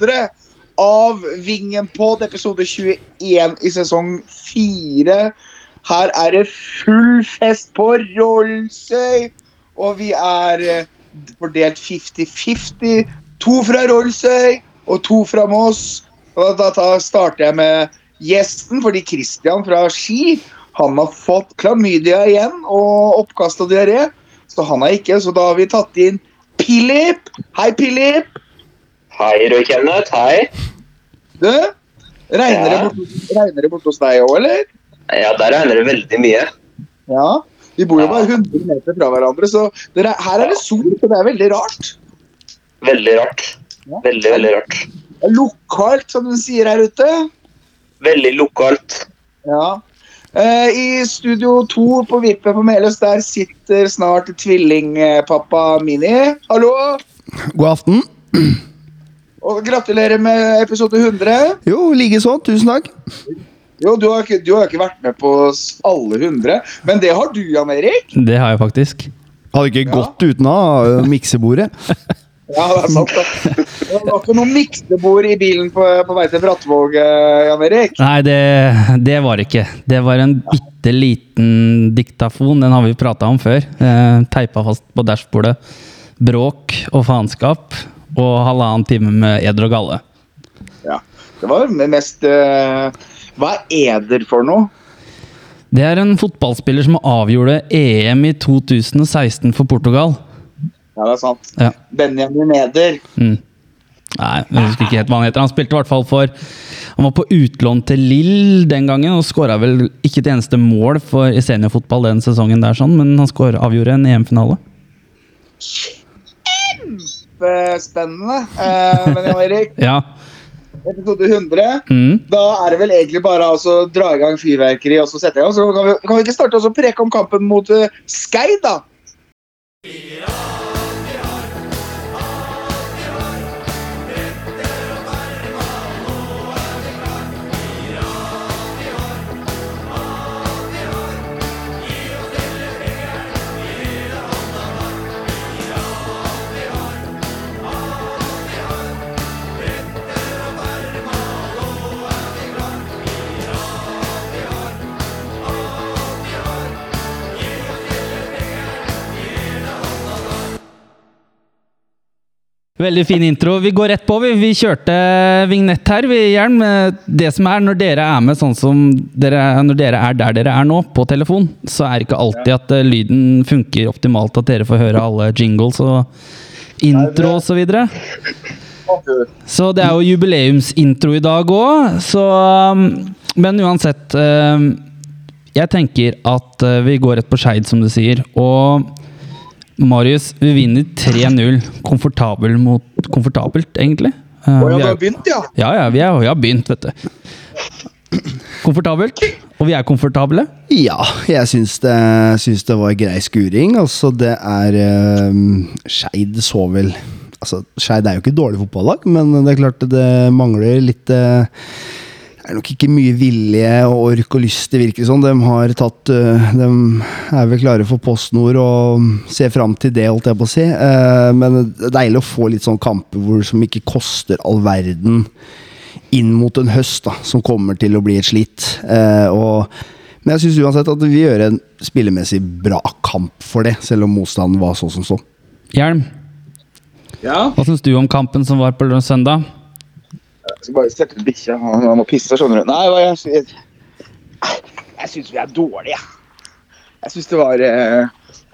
100 av Vingen på episode 21 i sesong 4. Her er det full fest på Rollsøy, og vi er eh, fordelt 50-50. To fra Rollsøy og to fra Moss. Og da da starter jeg med gjesten, fordi Christian fra Ski han har fått klamydia igjen og oppkast og diaré. Så han har ikke, så da har vi tatt inn Pilip. Hei, Philip. Hei, Røy Kenneth. Hei. Du, regner det Ja. bort, regner det borte hos deg òg, eller? Ja, der regner det veldig mye. Ja. Vi bor jo bare 100 meter fra hverandre, så dere, her er det sol, så det er veldig rart. Veldig rart. Ja. Veldig, veldig rart. Det er lokalt, som de sier her ute. Veldig lokalt. Ja. Eh, I studio to på Vippet på Meløs, der sitter snart tvillingpappa Mini. Hallo! God aften. Og gratulerer med episode 100. Jo, likeså. Tusen takk. Jo, du har, ikke, du har ikke vært med på alle 100, men det har du, Jan Erik. Det har jeg faktisk. Hadde ikke Ja. gått uten av uh, miksebordet. Ja, det er sant. da. Det var ikke noe miksebord i bilen på, på vei til Brattvåg, eh, Jan Erik. Nei, det, det var det ikke. Det var en bitte liten diktafon. Den har vi prata om før. Eh, teipa fast på dashbordet. Bråk og faenskap. Og halvannen time med eder og galle. Ja, Det var mest uh, Hva er eder for noe? Det er en fotballspiller som avgjorde EM i 2016 for Portugal. Ja, det er sant. Ja. Benjamin Eder. Mm. Nei, jeg husker ikke helt hva han heter. Han spilte i hvert fall for Han var på utlån til Lill den gangen og skåra vel ikke et eneste mål for i seniorfotball den sesongen der, sånn, men han skår, avgjorde en EM-finale. Spennende. Eh, men Jan Erik, Ja. episode 100. Mm. Da er det vel egentlig bare å dra i gang fyrverkeri og så sette i gang. Så kan vi, kan vi ikke starte å preke om kampen mot uh, Skeid, da? Veldig fin intro. Vi går rett på. Vi, vi kjørte vignett her. Vi, Hjelm. Det som er når dere er med sånn som dere, når dere er der dere er nå, på telefon, så er det ikke alltid at eh, lyden funker optimalt, at dere får høre alle jingles og intro og så. Så det er jo jubileumsintro i dag òg, så um, Men uansett. um, Jeg tenker at vi går rett på Skeid, som du sier. Og Marius, vi vinner 3-0 komfortabel mot komfortabelt, egentlig. Uh, Å ja, vi du har begynt, ja? ja, ja, vi, er, vi har begynt, vet du. Komfortabelt. Og vi er komfortable. Ja, jeg syns det, syns det var grei skuring. Altså, det er um, Skeid så vel Altså, Skeid er jo ikke et dårlig fotballag, men det er klart det mangler litt eh, Det er nok ikke mye vilje og ork og lyst, det virker sånn. De har tatt eh, De er vel klare for PostNord og ser fram til det, holdt jeg på å si. Eh, men det er deilig å få litt sånn kamper hvor, som ikke koster all verden inn mot en høst da, som kommer til å bli et slitt. Eh, og, men jeg syns uansett at vi gjør en spillemessig bra kamp for det, selv om motstanden var så som så. Hjelm, Ja. hva syns du om kampen som var på lørdag søndag? Jeg skal bare sette ut bikkja. Han han må pisse, skjønner du. Nei, jeg, jeg jeg, Jeg syns vi er dårlige. Jeg syns det var eh,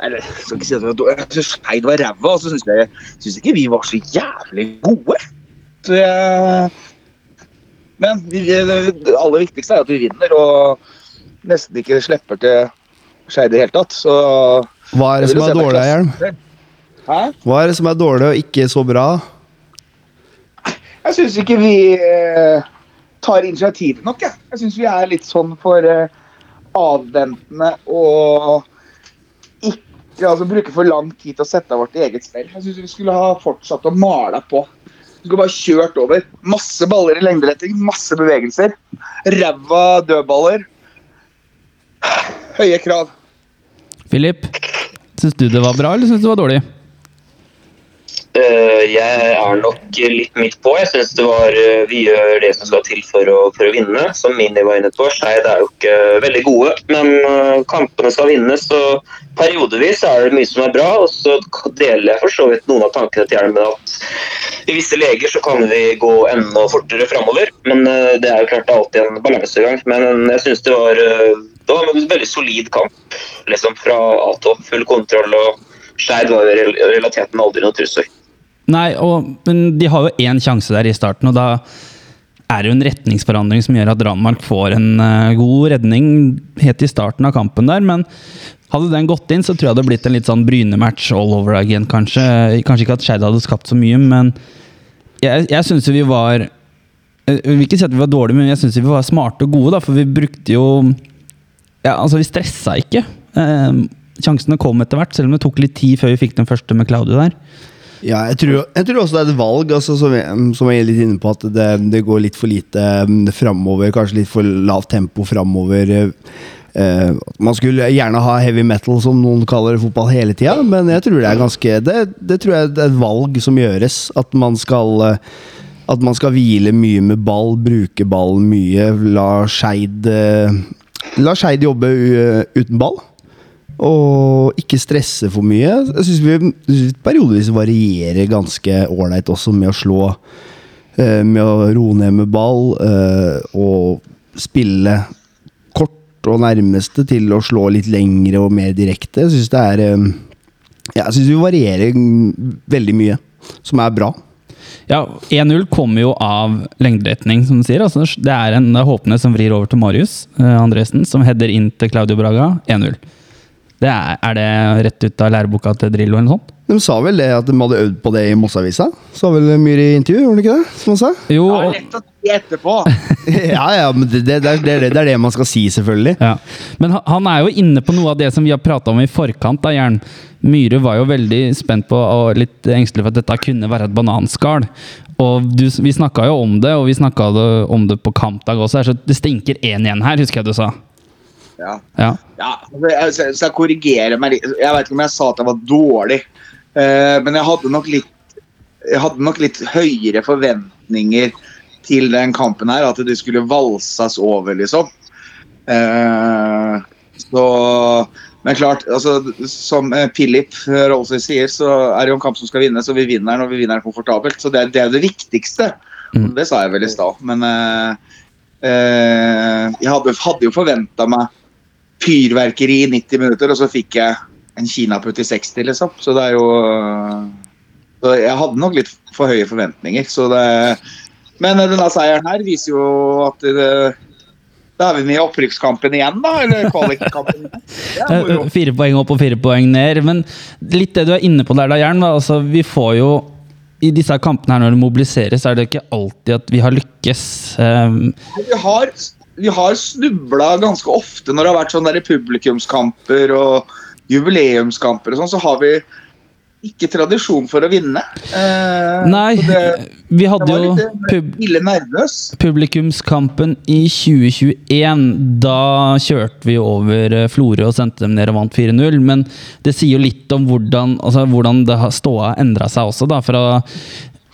Eller, jeg skal ikke si at det var dårlig. Jeg syns Skeid var ræva, og så syns jeg synes ikke vi var så jævlig gode. Så jeg Men vi, det aller viktigste er at vi vinner, og nesten ikke slipper til Skeid i det hele tatt. Så Hva er det som er dårlig, Hjelm? Hæ? Hva er det som er dårlig og ikke så bra? Jeg syns ikke vi eh, tar initiativ nok. Jeg, jeg syns vi er litt sånn for eh, avventende og ikke altså, bruker for lang tid til å sette av vårt eget spill. Jeg syns vi skulle ha fortsatt å male på. Vi skulle bare kjørt over. Masse baller i lengderetting, masse bevegelser. Ræva dødballer. Høye krav. Philip? Syns du det var bra, eller syns du det var dårlig? Eh, jeg er nok litt midt på. Jeg syns det var eh, Vi gjør det som skal til for å, for å vinne. Som Mini var inne på, Skeid er jo ikke veldig gode, men eh, kampene skal vinnes. Og periodevis er det mye som er bra, og så deler jeg for så vidt noen av tankene til Hjelm med at i visse leger så kan vi gå enda fortere framover. Men det er jo klart det er alltid en balansegang. Men jeg syns det var det var en veldig solid kamp. Liksom fra A-topp. Full kontroll. og Skeid var i realiteten aldri noe trussel. Nei, og, men de har jo én sjanse der i starten, og da er det jo en retningsforandring som gjør at Danmark får en uh, god redning helt i starten av kampen der. Men hadde den gått inn, så tror jeg det hadde blitt en litt sånn Bryne-match all over again, kanskje. Kanskje ikke at Skeid hadde skapt så mye, men jeg, jeg syns jo vi var Jeg vil ikke si at vi var dårlige, men jeg syns vi var smarte og gode, da, for vi brukte jo Ja, altså, vi stressa ikke. Eh, sjansene kom etter hvert, selv om det tok litt tid før vi fikk den første med Claudio der. Ja, jeg tror, jeg tror også det er et valg, altså, som, jeg, som jeg er litt inne på, at det, det går litt for lite um, framover. Kanskje litt for lavt tempo framover. Uh, man skulle gjerne ha heavy metal, som noen kaller fotball hele tida, men jeg tror det er ganske det, det tror jeg er et valg som gjøres. At man skal eh, at man skal hvile mye med ball, bruke ballen mye. La Skeid uh, La Skeid jobbe u- uten ball. Og ikke stresse for mye. Jeg syns vi periodevis varierer ganske ålreit også med å slå eh, Med å roe ned med ball eh, og spille kort og nærmeste til å slå litt lengre og mer direkte. Jeg syns det er eh, Jeg syns vi varierer veldig mye, som er bra. Ja, 1-0 kommer jo av lengderetning, som du sier. Altså, det er en Håpne som vrir over til Marius Andresen, som header inn til Claudio Braga. 1-0. Det er, er det rett ut av læreboka til Drillo eller noe sånt? De sa vel det at de hadde øvd på det i Mosseavisa? Sa vel Myhre i intervju, gjorde de ikke det? Som han sa? Jo, Ja, og- lett å si etterpå. ja, ja, men det, det, det, er, det, er- det er det man skal si, selvfølgelig. Ja. Men han- er jo inne på noe av det som vi har prata om i forkant. da, Jern. Myhre var jo veldig spent på og litt engstelig for at dette kunne være et bananskall. Og du, Vi snakka jo om det, og vi snakka om det på kampdag også. Så det stinker 1-1 her, husker jeg du sa. Ja. Ja. Ja, altså, jeg, så så jeg korrigerer meg litt. Jeg vet ikke om jeg sa at jeg var dårlig, uh, men jeg hadde nok litt jeg hadde nok litt høyere forventninger til den kampen her. At det skulle valses over, liksom. Uh, så Men klart, altså, som eh, Philip Rollsøy sier, så er det jo en kamp som skal vinnes, og vi vinner den, og vi vinner den komfortabelt. Så det det, er det viktigste. Mm. Det sa jeg vel i stad. Men uh, uh, jeg hadde, hadde jo forventa meg fyrverkeri i 90 minutter, og så fikk jeg en kinaputt i 60, liksom. Så det er jo så Jeg hadde nok litt for høye forventninger. Så det, men denne seieren her viser jo at det, da er vi med i opprykkskampen igjen, da. Eller kvalikkampen. moro. Eh, Fire poeng opp og fire poeng ned. Men litt det du er inne på der, da, Jern. Altså, vi får jo i disse kampene her når det mobiliseres, er det ikke alltid at vi har lykkes. Um, Vi har, vi har snubla ganske ofte når det har vært sånn der publikumskamper og jubileumskamper og sånn, så har vi ikke tradisjon for å vinne. Eh, nei, det, vi hadde jo pub publikumskampen i 2021. Da kjørte vi over eh, Florø og sendte dem ned og vant 4-0. Men det sier jo litt om hvordan, altså, hvordan det har ståa endra seg også. Da, fra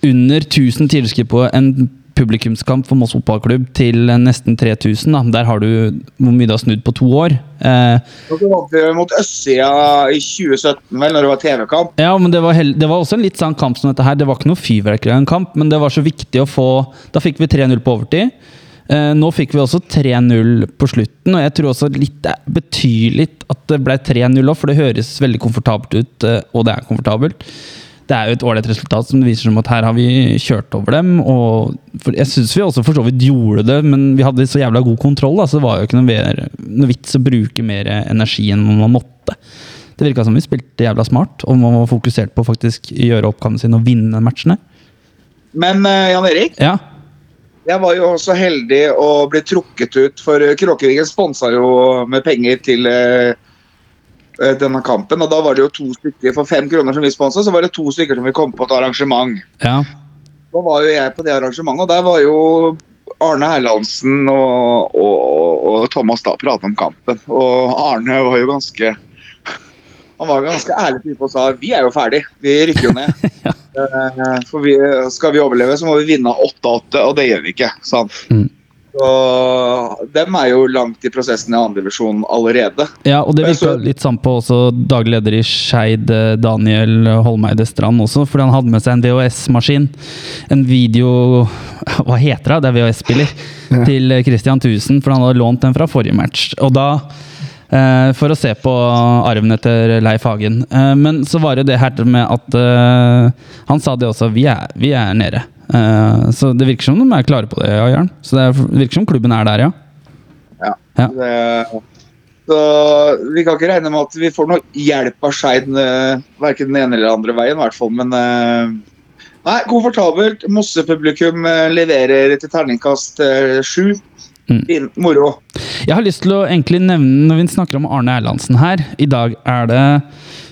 under 1000 tilskuere på en publikumskamp for Moss fotballklubb til nesten 3000. Da. Der har du hvor mye du har snudd på to år. Eh, så vant mot østsida i 2017, vel, når det var TV-kamp. Ja, men det var, det var også en litt sånn kamp som dette her. Det var ikke noe fyrverkeri av en kamp, men det var så viktig å få Da fikk vi 3-0 på overtid. Eh, nå fikk vi også 3-0 på slutten, og jeg tror også litt betyr litt at det ble 3-0 òg, for det høres veldig komfortabelt ut, eh, og det er komfortabelt. Det er jo et ålreit resultat som viser som at her har vi kjørt over dem. og for Jeg syns vi også for så vidt gjorde det, men vi hadde så jævla god kontroll, da, så det var jo ikke noe, noe vits å bruke mer energi enn man måtte. Det virka som vi spilte jævla smart, og man var fokusert på å faktisk gjøre oppgavene sin og vinne matchene. Men eh, Jan Erik, Ja, jeg var jo også heldig å bli trukket ut, for Kråkevingen sponsa jo med penger til eh, denne kampen. Og da var det jo to stykker for fem kroner som vi sponsa, så var det to stykker som vi kom på et arrangement. ja. Da var jo jeg på det arrangementet, og der var jo Arne Herlandsen og, og, og Thomas da prata om kampen. Og Arne var jo ganske Han var ganske ærlig type og sa vi er jo ferdig, vi rykker jo ned. ja. For vi, skal vi overleve, så må vi vinne 8-8, og det gjør vi ikke. sa han. Mm. Og dem er jo langt i prosessen i andredivisjon allerede. Ja, og det virka litt sånn på også daglig leder i Skeid, eh, Daniel Holmeide Strand også, fordi han hadde med seg en VHS-maskin. En video Hva heter det? Det er VHS-spiller. Til Christian Thusen, for han hadde lånt den fra forrige match. Og da eh, For å se på arven etter Leif Hagen. Eh, men så var det det her med at Han sa det også. Vi er, vi er nede. Eh, så det virker som de er klare på det, ja, Jørn. Så det er- virker som klubben er der, ja. Ja. Ja. Det, så vi kan ikke regne med at vi får noe hjelp av Skeid uh, verken den ene eller den andre veien, i hvert fall. Men eh, nei, komfortabelt. Mosse-publikum eh, leverer til terningkast eh, sju. Mm. Moro. Jeg har lyst til å egentlig nevne, når vi snakker om Arne Erlandsen her I dag er det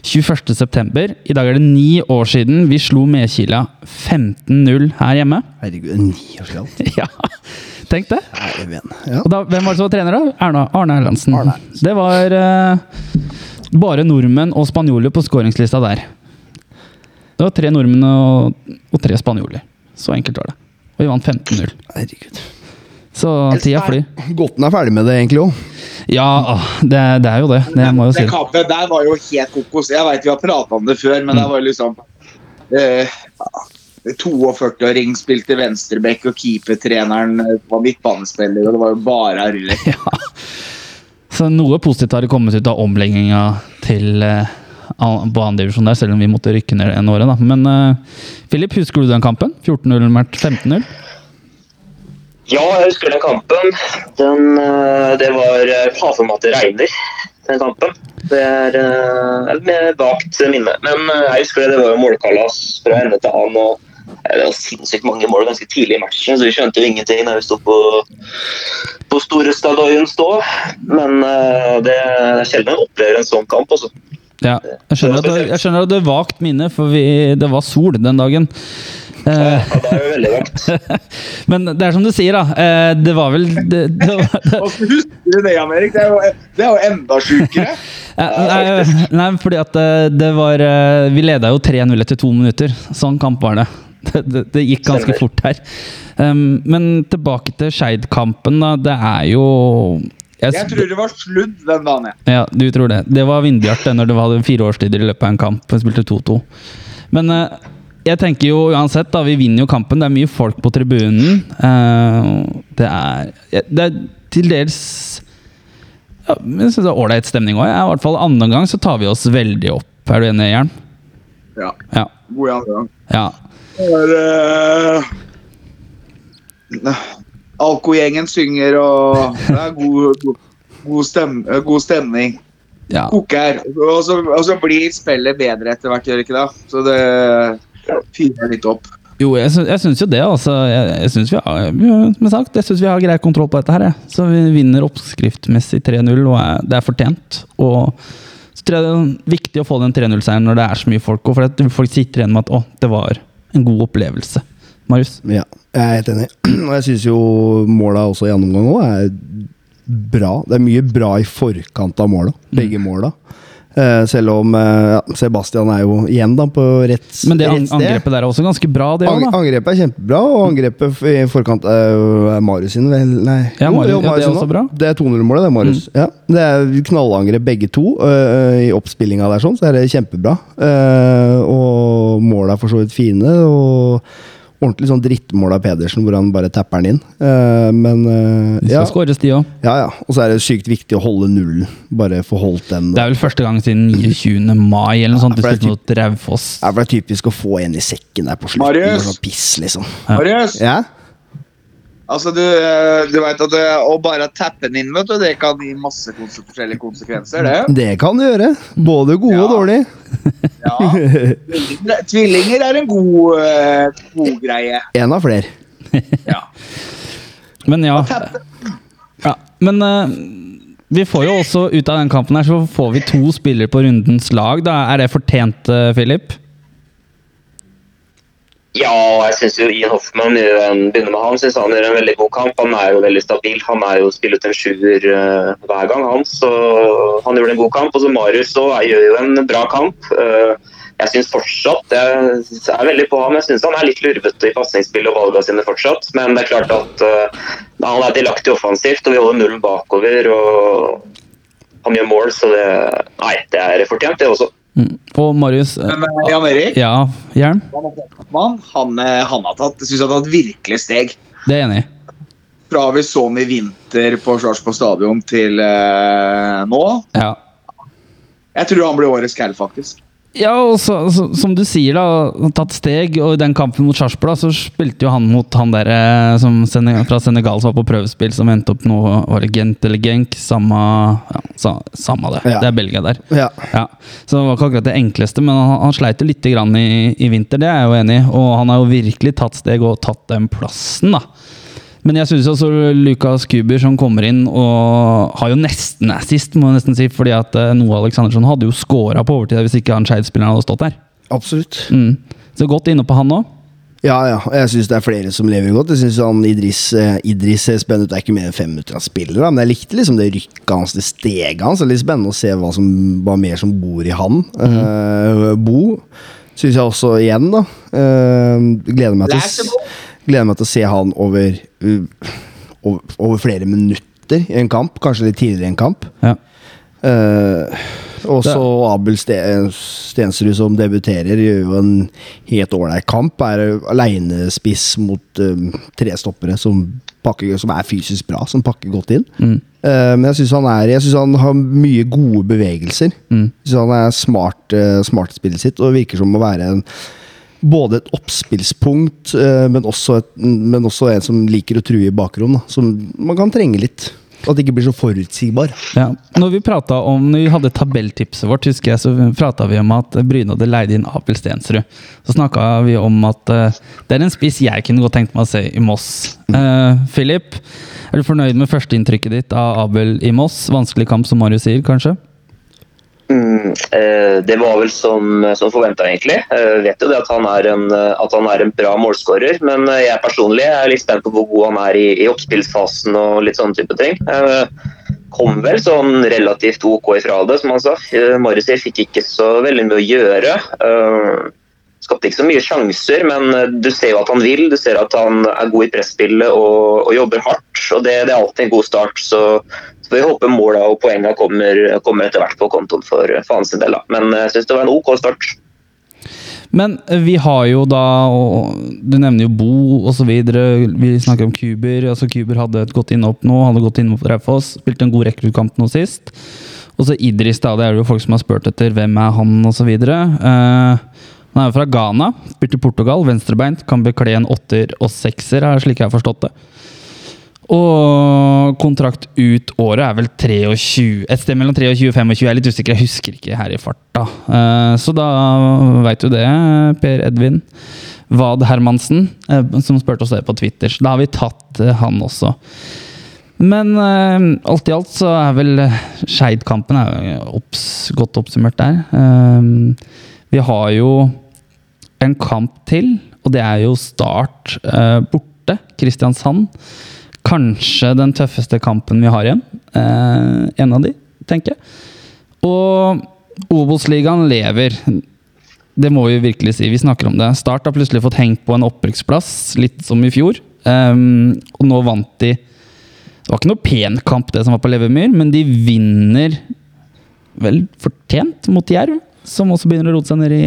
21. september. I dag er det ni år siden vi slo Medkila 15-0 her hjemme. Herregud, ni år siden? Ja, tenk det. Nei. Ja. Og da, hvem var det som var trener, da? Erna, Arne Erlandsen. Arne Det var uh, bare nordmenn og spanjoler på skåringslista der. Det var tre nordmenn og, og tre spanjoler. Så enkelt var det. Og vi vant 15-0. Herregud. Så tida flyr. Godten er ferdig med det, egentlig òg. Ja, ah, det, det er jo det. Det må jo si. Det kampen der var jo helt kokos. Jeg veit vi har prata om det før, men det var liksom eh, ja, 42-åring spilte venstrebekk, og keepertreneren eh, var midtbanespiller, og det var jo bare arrig. Ja. Så noe positivt har det kommet ut av omlegginga til eh, på andredivisjon der, selv om vi måtte rykke ned en året. Da. Men eh, Philip, husker du den kampen? 14-0 mot 15-0? Ja, jeg husker den kampen. Den, eh, det var faen meg at det regner, den kampen. Det er eh, et vagt minne. Men eh, jeg husker det, det var jo målkalas fra ende til annen. og det var sinnssykt mange mål ganske tidlig i matchen, så vi skjønte jo ingenting da vi sto på, på store stadion stå. Men det er sjelden jeg opplever en sånn kamp. altså. Ja, jeg skjønner at det, jeg skjønner at det er vagt minne, for vi, det var sol den dagen. Eh, Ja, det er jo veldig vagt. men det er som du sier, da. eh, det var vel det, det var, det, husker du det, Jan Erik? Det er jo, det er jo enda sjukere. Nei, nei, fordi at eh, det var Vi leda jo 3-0 etter to minutter. Sånn kamp var det. Det, det, gikk ganske fort her. Um, men tilbake til Skeid-kampen. Det er jo jeg, Jeg tror det var sludd den dagen. Ja, du tror det. Det var Vindbjart når du hadde fire årstider i løpet av en kamp. Vi spilte 2-2. Men eh, jeg tenker jo uansett, da. Vi vinner jo kampen. Det er mye folk på tribunen. Eh, det er Det er til dels ja, jeg synes det er ålreit stemning òg. I hvert fall andre gang så tar vi oss veldig opp. Er du enig, Jern? Ja. Ja. God andre gang. ja. Eh, Alkogjengen synger, og det er god, god, god, stem, god stemning. ja. Koker. Og så, og så blir spillet bedre etter hvert, gjør ikke det? Så det fyrer litt opp. Jo, jeg, sy jeg syns jo det. altså. Jeg, jeg synes vi vi har- Som sagt, jeg syns vi har grei kontroll på dette. her. Jeg. Så vi vinner oppskriftmessig 3-0, og er, det er fortjent. Og så tror jeg det er viktig å få den 3-0-seieren når det er så mye folk. Og for at folk sitter igjen med at å, det var en god opplevelse. Marius? Ja, jeg er helt enig. Og jeg syns jo måla også i andre omgang òg er bra. Det er mye bra i forkant av måla. Begge måla. Eh, selv om eh, ja, Sebastian er jo igjen da på rett, sted. Men det an angrepet der er også ganske bra, det Ang angrepet er kjempebra, og angrepet i forkant er er Marius sin, vel? Nei. Ja, Marius- ja, det er også bra. Mm. Det er 200-målet, det, Marius. Ja, det er knallangrep begge to Uh, i oppspillinga der, sånn, så er det kjempebra. Uh, og måla er for så vidt fine. og Ordentlig sånn drittmål av Pedersen, hvor han bare tapper den inn. Uh, men uh, De ja, skal skåres, de òg. ja, ja. Og så er det sykt viktig å holde nullen. Bare få holdt den. Det er vel første gang siden 29. mai eller noe sånt. Du det er mot Raufoss. Ja, for det er typisk å få en i sekken der på slutten. Marius! Piss, liksom. Ja. Marius, Ja? Altså du, eh, du vet at det, å bare tappe den inn, vet du, det kan gi masse forskjellige konsekvenser, det. Det kan du gjøre. Både gode og dårlige. Ja. Tvillinger, tvillinger er en god, eh, god greie. En av flere. Ja. Men ja. Ja. Men uh, vi får jo også ut av den kampen her, så får vi to spillere på rundens lag. Da Er det fortjent, eh, Philip? Ja, jeg syns Ian Hoffmann begynner med han, synes han gjør en veldig god kamp. Han er jo veldig stabil. Han er jo spiller en sjuer uh, hver gang, han. Så han gjorde en god kamp. Og så Marius også, gjør jo en bra kamp. Uh, jeg syns fortsatt Jeg er veldig på ham. Jeg syns han er litt lurvete i pasningsspillet og valgene sine fortsatt. Men det er klart at uh, han er delaktig offensivt, og vi holder nullen bakover. og han gjør mål, så det Nei, det er fortjent, det også. Mm. Og Marius eh, Men eh, Jan Erik, Ja, Jern? han, han, eh, han har tatt, synes han har tatt virkelig steg. Det er jeg enig i. Fra vi så ham i vinter på Sarpsborg stadion til eh, nå. Ja. Jeg tror han blir årets cal, faktisk. Ja, og så, så, som du sier, da, tatt steg. Og i den kampen mot Sarpsborg, så spilte jo han mot han der eh, som Senegal, fra Senegal som var på prøvespill, som endte opp nå Var det Gent eller Genk? Samme, ja, sa, samme det. Ja. Det er Belgia der. Ja. Ja, Så det var ikke akkurat det enkleste, men han, han sleit jo grann i, i vinter, det er jeg jo enig i. Og han har jo virkelig tatt steg og tatt den plassen, da. Men jeg syns også Lukas Kuber som kommer inn og har jo nesten assist, må jeg nesten si, fordi at eh, Noah Aleksandersson hadde jo scora på overtid hvis ikke han Skeid-spilleren hadde stått der. Absolutt. Mm. Så godt inne på han òg. Ja, ja. og Jeg syns det er flere som lever godt. Jeg synes han Idris, eh, Idris ser spennende ut. Det er ikke mer enn fem minutter han spiller, da. men jeg likte liksom det rykket hans, det steget hans. Det er litt spennende å se hva som var mer som bor i han. Eh, Bo syns jeg også igjen, da. Eh, gleder, meg til, gleder meg til å se han over, over, flere minutter i en kamp. Kanskje litt tidligere i en kamp. Ja. Uh, og så Abel Stensrud som debuterer, gjør jo en helt ålreit kamp. Er aleinespiss mot um, tre stoppere som, pakker, som er fysisk bra, som pakker godt inn. Mm. Uh, men jeg syns han, han har mye gode bevegelser. Mm. Jeg synes han er smart, uh, smart spillet sitt og virker som å være en både et oppspillspunkt, eh, men, også et, men også en som liker å true i. Da, som man kan trenge litt. At det ikke blir så forutsigbar. Ja. Når vi om, når vi hadde tabelltipset vårt, husker jeg, så prata vi om at Bryne hadde leid inn Abel Stensrud. Så snakka vi om at uh, det er en spiss jeg kunne godt tenkt meg å se i Moss. Eh, Philip, er du fornøyd med førsteinntrykket ditt av Abel i Moss? Vanskelig kamp, som Marius sier, kanskje? Mm, eh, det var vel som, som forventa, egentlig. Jeg vet jo at han, en, eh, at han er en bra målskårer, men eh, jeg personlig er litt spent på hvor god han er i, i oppspillsfasen og litt sånne type ting. Jeg Kom vel sånn relativt OK ifra det, som han sa. Eh, Marius fikk ikke så veldig mye å gjøre. Eh, Skapte ikke så mye sjanser, men eh, du ser jo at han vil. Du ser at han er god i presspillet og, og jobber hardt. og Det, det er alltid en god start. så så vi håpe måla og poengene kommer, kommer etter hvert på kontoen for, for hans del. Men jeg syns det var en OK start. Men eh, vi har jo da Du nevner jo Bo osv. Vi snakker om Kuber. altså Kuber hadde et godt innhopp nå. Hadde gått innhopp på Raufoss. Spilte en god rekruttkamp nå sist. Og så Idris, da. Det er jo folk som har spurt etter hvem er han osv. Uh, han er fra Ghana. Spilte i Portugal. Venstrebeint. Kan bekle en åtter og sekser, er slik jeg har forstått det. Og kontrakt ut året er vel 23 Et sted mellom 23 og 25. Jeg er litt usikker, jeg husker ikke her i farta. Eh, Så da veit du det, Per Edvin Wad Hermansen, eh, som spurte oss det på Twitter. Så da har vi tatt eh, han også. Men alt i alt så er vel Skeid-kampen godt oppsummert der. Vi har jo en kamp til, og det er jo Start eh, borte. Kristiansand. Kanskje den tøffeste kampen vi har igjen. Eh, en av de, tenker jeg. Og Obos-ligaen lever. Det må vi virkelig si. Vi snakker om det. Start har plutselig fått hengt på en opprykksplass, litt som i fjor. Um, og nå vant de Det var ikke noe pen kamp, det som var på Levermyr, men de vinner vel fortjent mot Jerv, som også begynner å rote seg ned i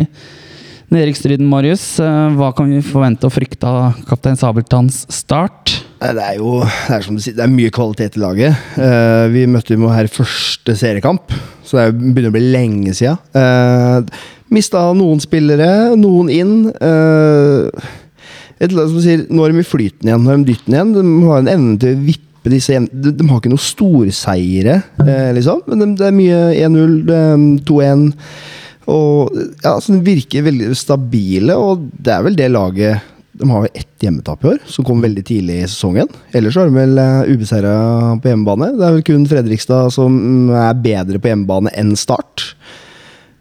nedrykksstriden, Marius. Eh, Hva kan vi forvente og frykte av kaptein Sabeltanns start? Det er jo det er som du sier, det er mye kvalitet i laget. Eh, vi møtte jo her første seriekamp, så det er begynner å bli lenge siden. Uh, Mista noen spillere, noen inn. Et lag som sier Nå er de i flyten igjen, nå er de dytten igjen. De har en evne til å vippe disse. De, de har ikke noen storseiere, liksom. Men de, det er mye 1-0, er 2-1. Og ja, så De virker veldig stabile, og det er vel det laget De har vel ett hjemmetap i år, som kom veldig tidlig i sesongen. Ellers har de vel uh, ubeseira på hjemmebane. Det er vel kun Fredrikstad som er bedre på hjemmebane enn Start.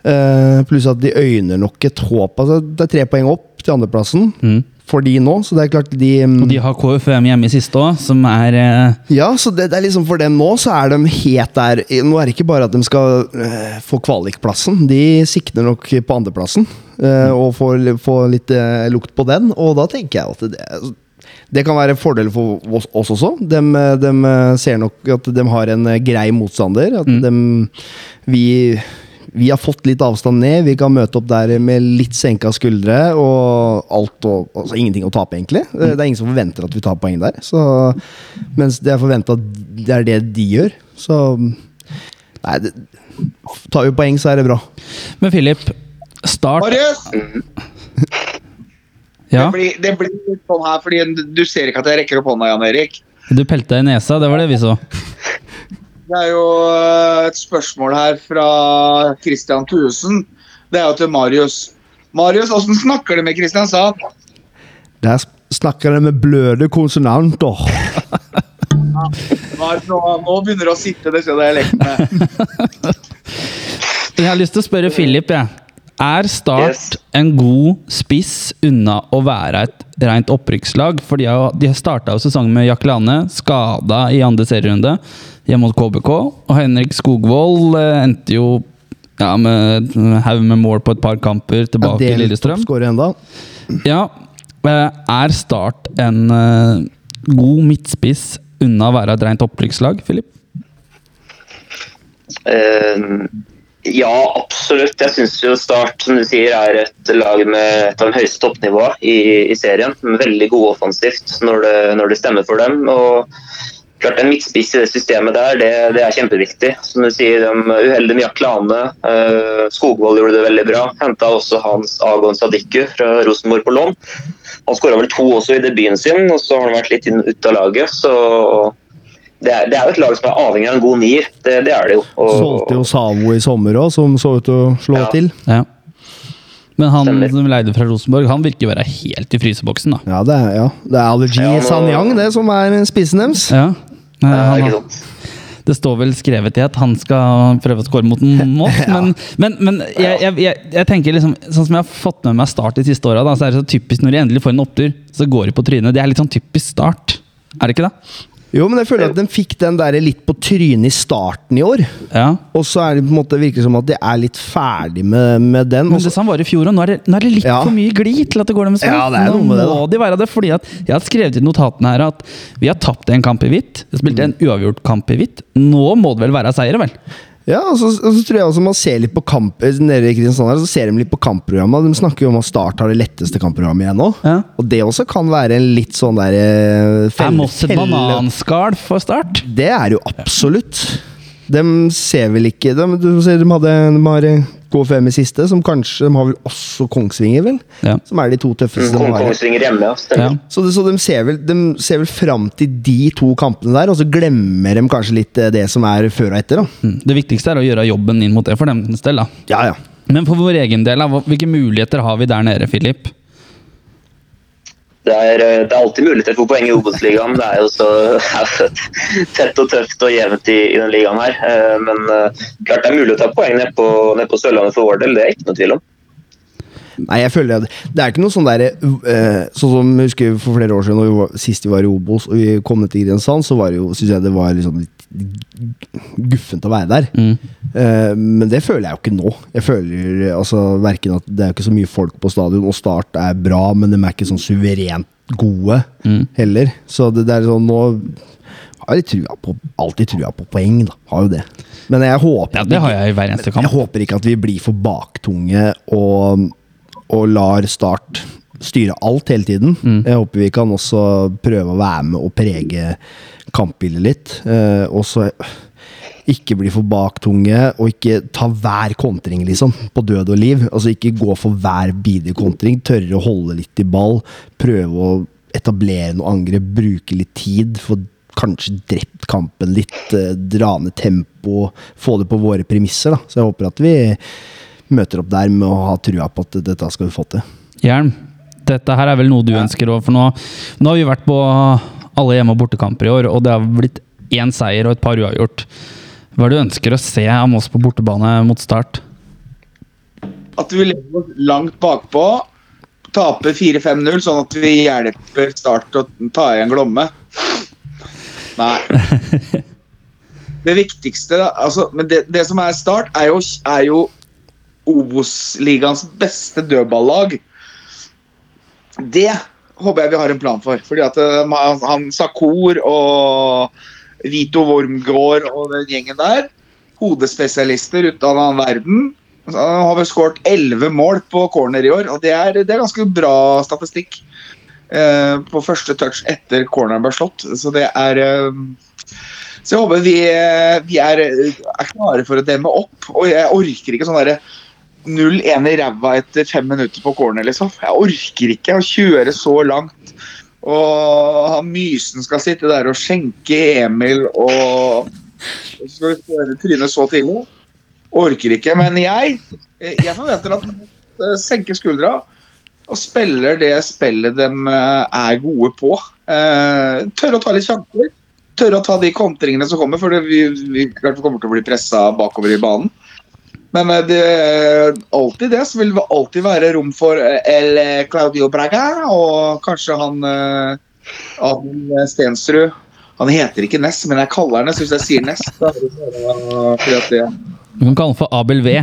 Uh, pluss at de øyner nok et håp. Altså, det er tre poeng opp til andreplassen Mm. For de nå, så det er klart de mm, Og de har KFUM hjemme i siste òg, som er eh, Ja, så det, det er liksom for dem nå, så er de helt der Nå er det ikke bare at de skal eh, få kvalikplassen, de sikter nok på andreplassen. eh, og får, får litt eh, lukt på den, og da tenker jeg at det, det kan være en fordel for oss, oss også. De, de, ser nok at de har en eh, grei motstander. At Mm. de, vi, vi har fått litt avstand ned. Vi kan møte opp der med litt senka skuldre og alt og altså ingenting å tape, egentlig. Eh, Det er ingen som forventer at vi tar poeng der. Så, mens det er forventa at det er det de gjør. Så Nei, det, tar vi poeng, så er det bra. Men Philip, start Marius! Ja, Det, blir, det blir litt sånn her, fordi du ser ikke at jeg rekker opp hånda, Jan Erik. du pelte deg i nesa, det var det vi så. Det er jo øh, et spørsmål her fra Christian Thuesen. Det er jo til Marius. Marius, åssen snakker du med Kristiansand? Der snakker de med bløde konsonanter. Marius, Nå, nå begynner det å sitte, disse dialektene. Jeg har lyst til å spørre Philip, jeg. Er Start Yes. en god spiss unna å være et rent opprykkslag? For de har, de starta jo sesongen med Jack Lane, skada i andre serierunde hjemme mot KBK. Og Henrik Skogvold eh, endte jo ja, med en haug med mål på et par kamper tilbake i Lillestrøm. enda. Ja, eh, Er Start en eh, god midtspiss unna å være et rent opprykkslag, Filip? Eh, ja, absolutt. Jeg syns jo Start som du sier, er et lag med et av de høyeste toppnivåene i, i serien. Veldig gode offensivt når det, når det stemmer for dem. og klart En midtspiss i det systemet der, det, det er kjempeviktig. Som du sier, de uheldige Jack Lane. eh, Skogvold gjorde det veldig bra. Henta også Hans Agon Sadiku fra Rosenborg på lån. Han skåra vel to også i debuten sin, og så har han vært litt ute av laget. så det er, det er jo et lag som er avhengig av en god nier. Det, det er det jo. Og- Solgte jo Savo i sommer òg, som så ut til å slå Ja. til. Ja. Men han Stemmer. som leide fra Rosenborg, han virker å være helt i fryseboksen, da. Ja, det er, ja. det er allergi Ja, i nå- Sanyang, det som er spissen deres. Ja. Han, har- det står vel skrevet i at han skal prøve å skåre mot en ja. men, men, men jeg, jeg, jeg, jeg tenker liksom Sånn som jeg har fått med meg Start de siste åra, så er det så typisk når de endelig får en opptur, så går de på trynet. Det er litt sånn typisk Start. Er det ikke det? Jo, men jeg føler at den fikk den der litt på trynet i starten i år. Ja. Og så er det på en måte virker det som at de er litt ferdig med, med den. Men det så- sånn var i fjor, og nå er det, nå er det litt Ja. for mye glid til at det går dem sånn. Ja, det er nå noe med det, må de være det, fordi at jeg har skrevet i notatene her at vi har tapt en kamp i hvitt. Vi spilte en uavgjort kamp i hvitt. Nå må det vel være seier, vel? Ja, og så, og så tror jeg også man ser litt på kamp eh, Nede i Kristiansand her, så ser de litt på kampprogrammet. De snakker jo om at Start har det letteste kampprogrammet igjen nå. Ja. Og det også kan være en litt sånn der eh, Er felle- Moss et bananskall for Start? Det er jo absolutt. De ser vel ikke De, de, de hadde de har KFM i siste, som kanskje De har vel også Kongsvinger, vel? Ja. Som er de to tøffeste de Kong. Kongsvinger hjemme, ja. Ja. Så, det, så de ser vel, de ser vel fram til de to kampene der, og så glemmer de kanskje litt eh, det som er før og etter. da. Mm. Det viktigste er å gjøre jobben inn mot det for deres del. da. Ja, ja. Men for vår egen del, hvilke muligheter har vi der nede, Filip? Det er, eh, det er alltid muligheter for poeng i Obos-ligaen. Det er jo så tett og tøft og jevnt i, i den ligaen her. Eh, Men eh, klart det er mulig å ta poeng ned på, ned på Sørlandet for vår del, det er ikke noe tvil om. Nei, jeg føler at Det er ikke noe sånn der uh, Sånn som jeg husker for flere år siden, vi var, sist vi var i Obos og vi kom ned til Grensand, så var det jo, synes jeg det var liksom litt guffent å være der. Mm. Uh, men det føler jeg jo ikke nå. Jeg føler altså verken at det er ikke så mye folk på stadion, og Start er bra, men de er ikke sånn suverent gode Mm. heller. Så det, det er sånn nå har jeg trua på, alltid trua på poeng, da. Har jo det. Men jeg håper Ja, Det har jeg i hver eneste jeg håper ikke at vi blir for baktunge og, og lar Start styre alt hele tiden. Mm. Jeg håper vi kan også prøve å være med og prege kampbildet litt. Eh, og så ikke bli for baktunge, og ikke ta hver kontring, liksom. På død og liv. Altså ikke gå for hver bidige kontring. Tørre å holde litt i ball. Prøve å etablere noe angrep. Bruke litt tid. Få kanskje drept kampen litt. eh, Dra ned tempo. Få det på våre premisser, da. Så jeg håper at vi møter opp der med å ha trua på at dette skal vi få til. Jern, dette her er vel noe du ønsker òg, for nå, nå har vi vært på alle hjemme- og bortekamper i år, og det har blitt én seier og et par uavgjort. Hva er det du ønsker å se av Moss på bortebane mot Start? At vi legger oss langt bakpå, taper 4-5-0, sånn at vi hjelper Start å ta igjen Glomme. Nei. Det viktigste altså, Men det, det som er Start, er jo, er jo Obos-ligaens beste dødballag. Det håper jeg vi har en plan for. Fordi at eh, han, han Sakur og Vito Wormgård og den gjengen der, hodespesialister ut av den verden, han har vel skåret elleve mål på corner i år, og det er, det er ganske bra statistikk. eh, på første touch etter corneren ble slått. Så det er eh, Så jeg håper vi, vi er, er klare for å demme opp. Og jeg orker ikke sånn derre 0-1 i ræva etter fem minutter på corner, liksom. Jeg orker ikke å kjøre så langt. Og han Mysen skal sitte der og skjenke Emil og og så skal vi spørre trynet så tidlig. Orker ikke. Men jeg, jeg forventer at eh, senker skuldra og spiller det spillet de eh, er gode på. tør tørre å ta litt sjanser. Tørre å ta de kontringene som kommer, for det, vi, vi kommer til å bli pressa bakover i banen. Men eh, det er alltid det, så vil det alltid være rom for eh, El Claudio Braga og kanskje han eh, Adel Stensrud. Han heter ikke Ness, men jeg kaller han det. Så hvis jeg sier Ness, så er det fordi Du kan kalle han for Abel V.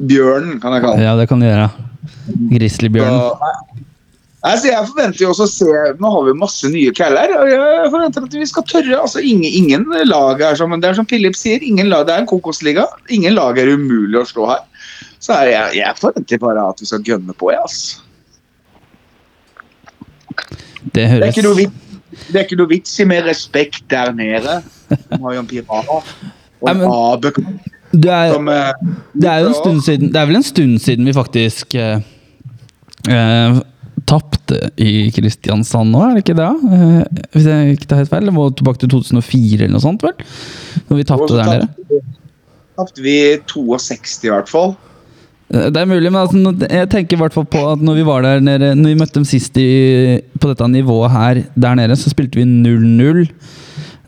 Bjørnen, kan jeg kalle han. Ja, det kan du gjøre. Grizzlybjørnen. Så, nei, så jeg forventer jo også å se Nå har vi masse nye caller, og jeg forventer at vi skal tørre. altså Ingen, ingen lag er som det er som Philip sier, ingen lag, det er en kokosliga. Ingen lag er umulig å slå her. Så jeg, jeg forventer bare at vi skal gønne på, jeg, altså. Det Det er ikke noe vits, det er ikke noe vits i mer respekt der nede. De har jo en pirat og en men- Det er, som eh, det er jo en stund siden Det er vel en stund siden vi faktisk eh, eh, tapte i Kristiansand nå, er det ikke det? Eh, hvis jeg ikke tar helt feil. Det var tilbake til 2004 eller noe sånt, vel? Når vi tapte der nede. tapte vi- 62 i hvert fall. Eh, Det er mulig, men altså, jeg tenker i hvert fall på at når vi var der nede Når vi møtte dem sist i, på dette nivået her der nede, så spilte vi 0-0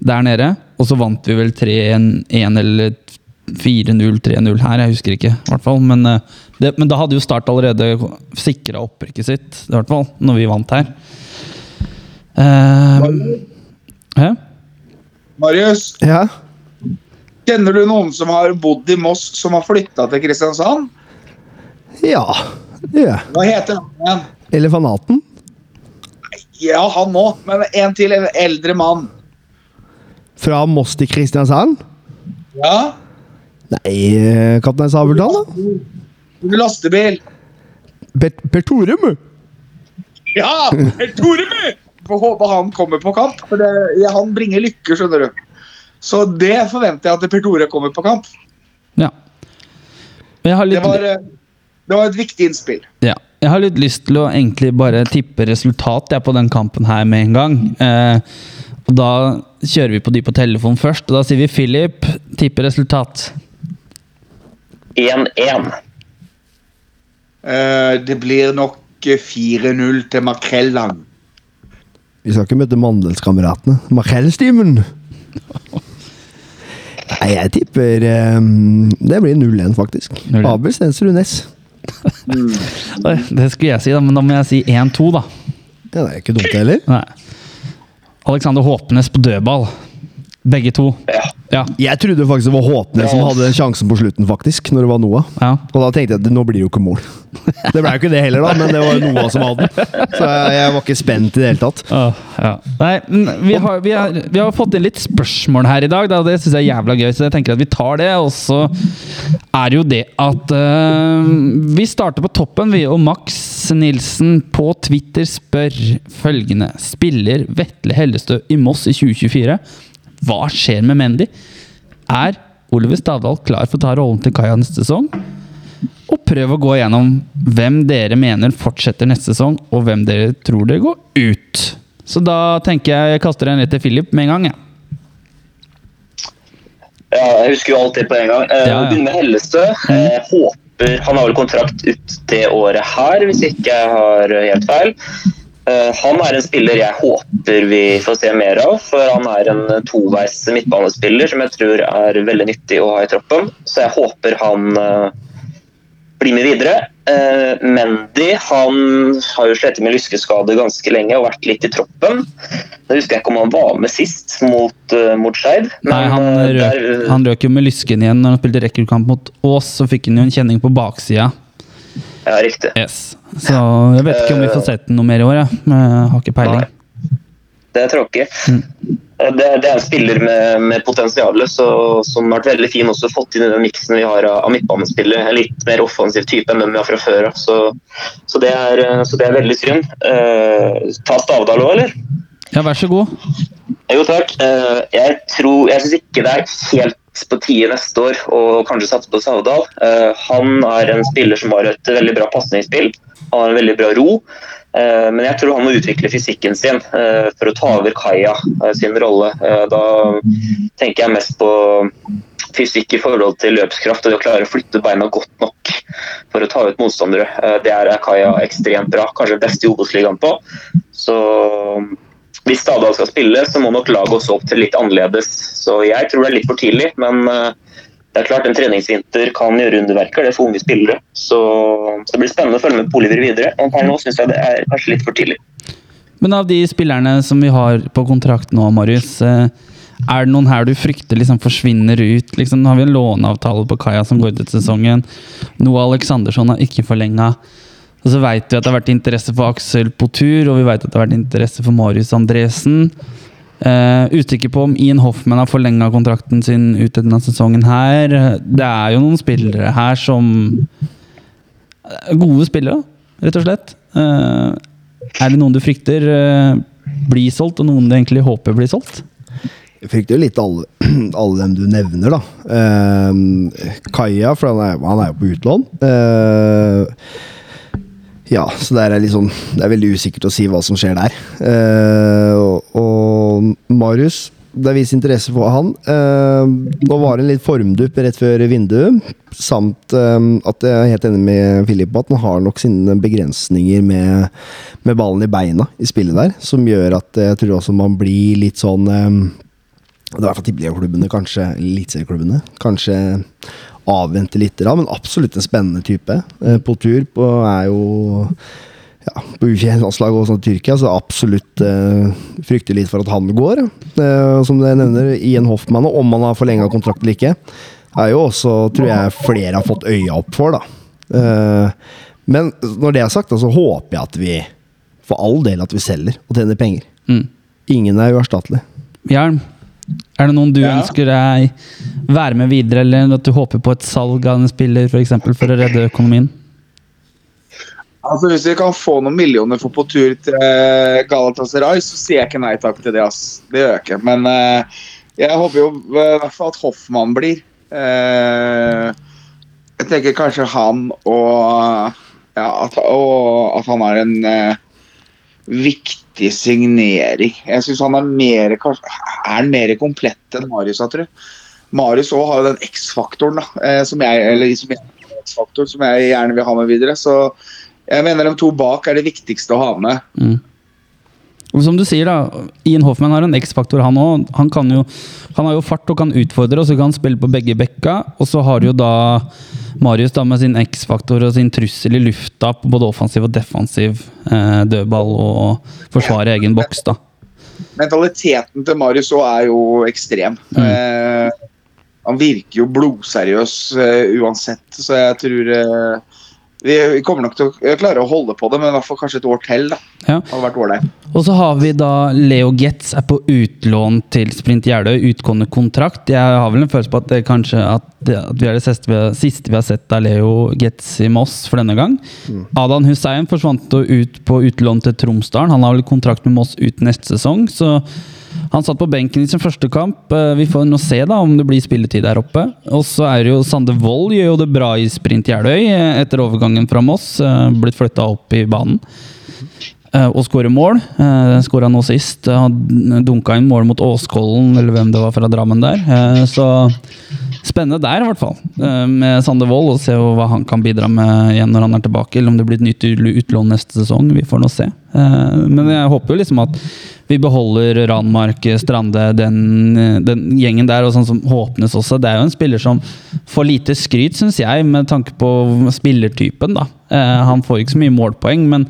der nede. Og så vant vi vel 3-1 eller 4-0, 3-0 her, jeg husker ikke. i hvert fall. Men, eh, det, men da hadde jo Start allerede sikra opprykket sitt, i hvert fall, når vi vant her. Uh. Marius, Ja. kjenner du noen som har bodd i Moss, som har flytta til Kristiansand? Ja. ja. Hva heter han igjen? Elefanaten? Ja, han òg, men en til, en eldre mann. Fra Moss til Kristiansand? Ja? Nei, eh, Kaptein Sabeltann, da? Lastebil. Per, per Torum? Ja! Toreby! Får håpe han kommer på kamp, for det, ja, han bringer lykke, skjønner du. Så det forventer jeg at Per Tore kommer på kamp. Ja. Men jeg har Det var, eh, det var et viktig innspill. Ja. Jeg har litt lyst til å egentlig bare tippe resultat jeg, på den kampen her med en gang. Eh, og Da kjører vi på de på telefon først. og Da sier vi Philip, tipper resultat. 1-1. Eh, det blir nok eh, 4-0 til Makrelland. Vi skal ikke møte Mandelskameratene. Makrellstimen! Nei, jeg tipper um, Det blir 0-1, faktisk. 0-1. Abel Stensrud Næss. Det skulle jeg si, da, men da må jeg si 1-2, da. Det er ikke dumt, heller. Nei. Alexander Håpnes på dødball. Begge to. Ja. Ja. Jeg trodde faktisk det var Håtne som hadde den sjansen på slutten, faktisk. Når det var Noah. ja. Og da tenkte jeg at nå blir det jo ikke mål. Det ble jo ikke det heller, da, men det var Noah som hadde den. Så jeg, jeg var ikke spent i det hele tatt. Åh, ja. Nei, vi har, vi, har, vi har fått inn litt spørsmål her i dag. Da. Det syns jeg er jævla gøy, så jeg tenker at vi tar det. Og så er jo det at uh, Vi starter på toppen, vi. Og Max Nilsen på Twitter spør følgende Spiller Vetle Hellestø i Moss i 2024? Hva skjer med Mendy? Er Oliver Stavdal klar for å ta rollen til Kaja neste sesong? Og prøv å gå gjennom hvem dere mener fortsetter neste sesong, og hvem dere tror det går ut. Så da tenker jeg jeg kaster en rett til Philip med en gang. Ja. Ja, jeg husker jo alltid på en gang. Eh, Ja, ja. Begynner med Hellestø. Jeg håper Han har vel kontrakt ut det året her, hvis ikke jeg har helt feil. Eh, han er en spiller jeg håper vi får se mer av, for han er en toveis midtbanespiller som jeg tror er veldig nyttig å ha i troppen. Så jeg håper han blir med videre. Eh, Mendy han har jo slitt med lyskeskade ganske lenge og vært litt i troppen. Jeg husker ikke om han var med sist mot, mot Skeid. Nei, han eh, røk, der- han røk jo med lysken igjen når han spilte rekordkamp mot Ås. Så fikk han jo en kjenning på baksida. Ja, riktig. Yes. Så jeg vet ikke om vi får sett den noe mer i år. Jeg. Jeg har ikke peiling. Det tråkig. Mm. Eh, Det, det er en spiller med, med potensial som har vært veldig fin også fått inn i den miksen vi har av, av midtbanespillere. En litt mer offensiv type enn den vi har fra før av. Så, så, det er, så det er veldig synd. Eh, ta Stavdal òg, eller? Ja, vær så god. Jo, takk. Eh, jeg tror, jeg syns ikke det er helt på tide neste år og kanskje satse på Savdal. Eh, han er en spiller som har et veldig bra pasningsspill. Han har en veldig bra ro. Eh, men jeg tror han må utvikle fysikken sin eh, for å ta over Kaja sin rolle. Da tenker jeg mest på fysikk i forhold til løpskraft og det å klare å flytte beina godt nok for å ta ut motstandere. Det er Kaja ekstremt bra. Kanskje best i Obos-ligaen på. Så hvis Stadal skal spille, så må nok laget også opp til litt annerledes. Så jeg tror det er litt for tidlig, men eh, det er klart en treningsvinter kan gjøre underverker det for unge spillere. Så, det blir spennende å følge med på Oliver videre. Og per nå syns jeg det er kanskje litt for tidlig. Men av de spillerne som vi har på kontrakt nå, Marius, eh, er det noen her du frykter liksom forsvinner ut? Liksom, nå har vi en låneavtale på Kaja som går ut sesongen. Noah Aleksandersson har ikke forlenga. Og så veit vi at det har vært interesse for Aksel på tur, og vi vet at det har vært interesse for Marius Andresen. Uh, usikker på om Ian Hoffman har forlenga kontrakten sin ut denne sesongen her. Det er jo noen spillere her som Gode spillere, rett og slett. Uh, er det noen du frykter uh, blir solgt, og noen du egentlig håper blir solgt? Jeg frykter jo litt alle, alle dem du nevner, da. Uh, Kaja, for han er, han er jo på utlån. Eh, ja, så det er, liksom, det er veldig usikkert å si hva som skjer der. Uh, og, og Marius, det er vist interesse for han. Uh, nå var det en litt formdupp rett før vinduet, samt uh, at jeg er helt enig med Filip på at han har nok sine begrensninger med, med ballen i beina i spillet der, som gjør at jeg tror også man blir litt sånn det er i hvert fall tippeligaklubbene, kanskje eliteserieklubbene. Kanskje avvente litt, da, men absolutt en spennende type. Eh, på tur på, er jo ja, på U21-landslaget og sånn Tyrkia, så absolutt eh, frykter litt for at han går. Eh, som jeg nevner, Ian Hoffmann, og om han har forlenga kontrakt eller ikke, er jo også, tror jeg, flere har fått øya opp for, da. Eh, men når det er sagt, så håper jeg at vi, for all del, at vi selger og tjener penger. Mm. Ingen er uerstattelig. Hjelm, er det noen du Ja. ønsker deg være med videre, eller at du håper på et salg av en spiller for, eksempel, for å redde økonomien? Altså Hvis vi kan få noen millioner for på tur til eh, Galatasaray, så sier jeg ikke nei takk til det. ass. Det gjør jeg ikke. Men uh, jeg håper jo i hvert fall at Hoffmann blir. Uh, jeg tenker kanskje han og ja, at, og at han er en uh, viktig signering. Jeg syns han er mer, er mer komplett enn Marius, jeg tror. Marius òg har jo den X-faktoren, eh, som jeg som som jeg gjerne vil ha med videre. Så jeg mener de to bak er det viktigste å ha med. Mm. Og som du sier, da, Ian Hoffman har en X-faktor, han òg. Han, kan jo- han har jo fart og kan utfordre, og så kan han spille på begge bekka. Og så har jo da Marius da med sin X-faktor og sin trussel i lufta på både offensiv og defensiv eh, dødball og forsvare egen boks, da. Mentaliteten til Marius òg er jo ekstrem. Eh, han virker jo blodseriøs eh, uansett, så jeg tror eh, vi, kommer nok til å klare å holde på det, men i hvert fall kanskje et år til. da. Ja. Hadde vært ålreit. Og så har vi da Leo Getz er på utlån til Sprint Jeløy, utgående kontrakt. Jeg har vel en følelse på at det kanskje at, det, at vi er det siste vi, har, siste vi har sett av Leo Getz i Moss for denne gang. Adan Hussein forsvant ut på utlån til Tromsdalen. Han har vel kontrakt med Moss ut neste sesong, så han satt på benken i sin første kamp. Eh, Vi får nå se da om det blir spilletid der oppe. Og så er det jo Sande Wold gjør jo det bra i Sprint Jeløy eh, etter overgangen fra Moss. eh, Blitt flytta opp i banen. Eh, å skåre mål. Uh, Skåra nå sist. Han Dunka inn mål mot Åskollen, eller hvem det var fra Drammen der. Eh, så spennende der, i hvert fall. Eh, med Sander Wold, og se hva han kan bidra med igjen når han er tilbake. Eller om det blir et nytt utlån neste sesong. Vi får nå se. Eh, men jeg håper jo liksom at vi beholder Ranmark, Strande, den, den gjengen der, og sånn som Håpnes også. Det er jo en spiller som får lite skryt, syns jeg, med tanke på spillertypen. da. Eh, han får ikke så mye målpoeng, men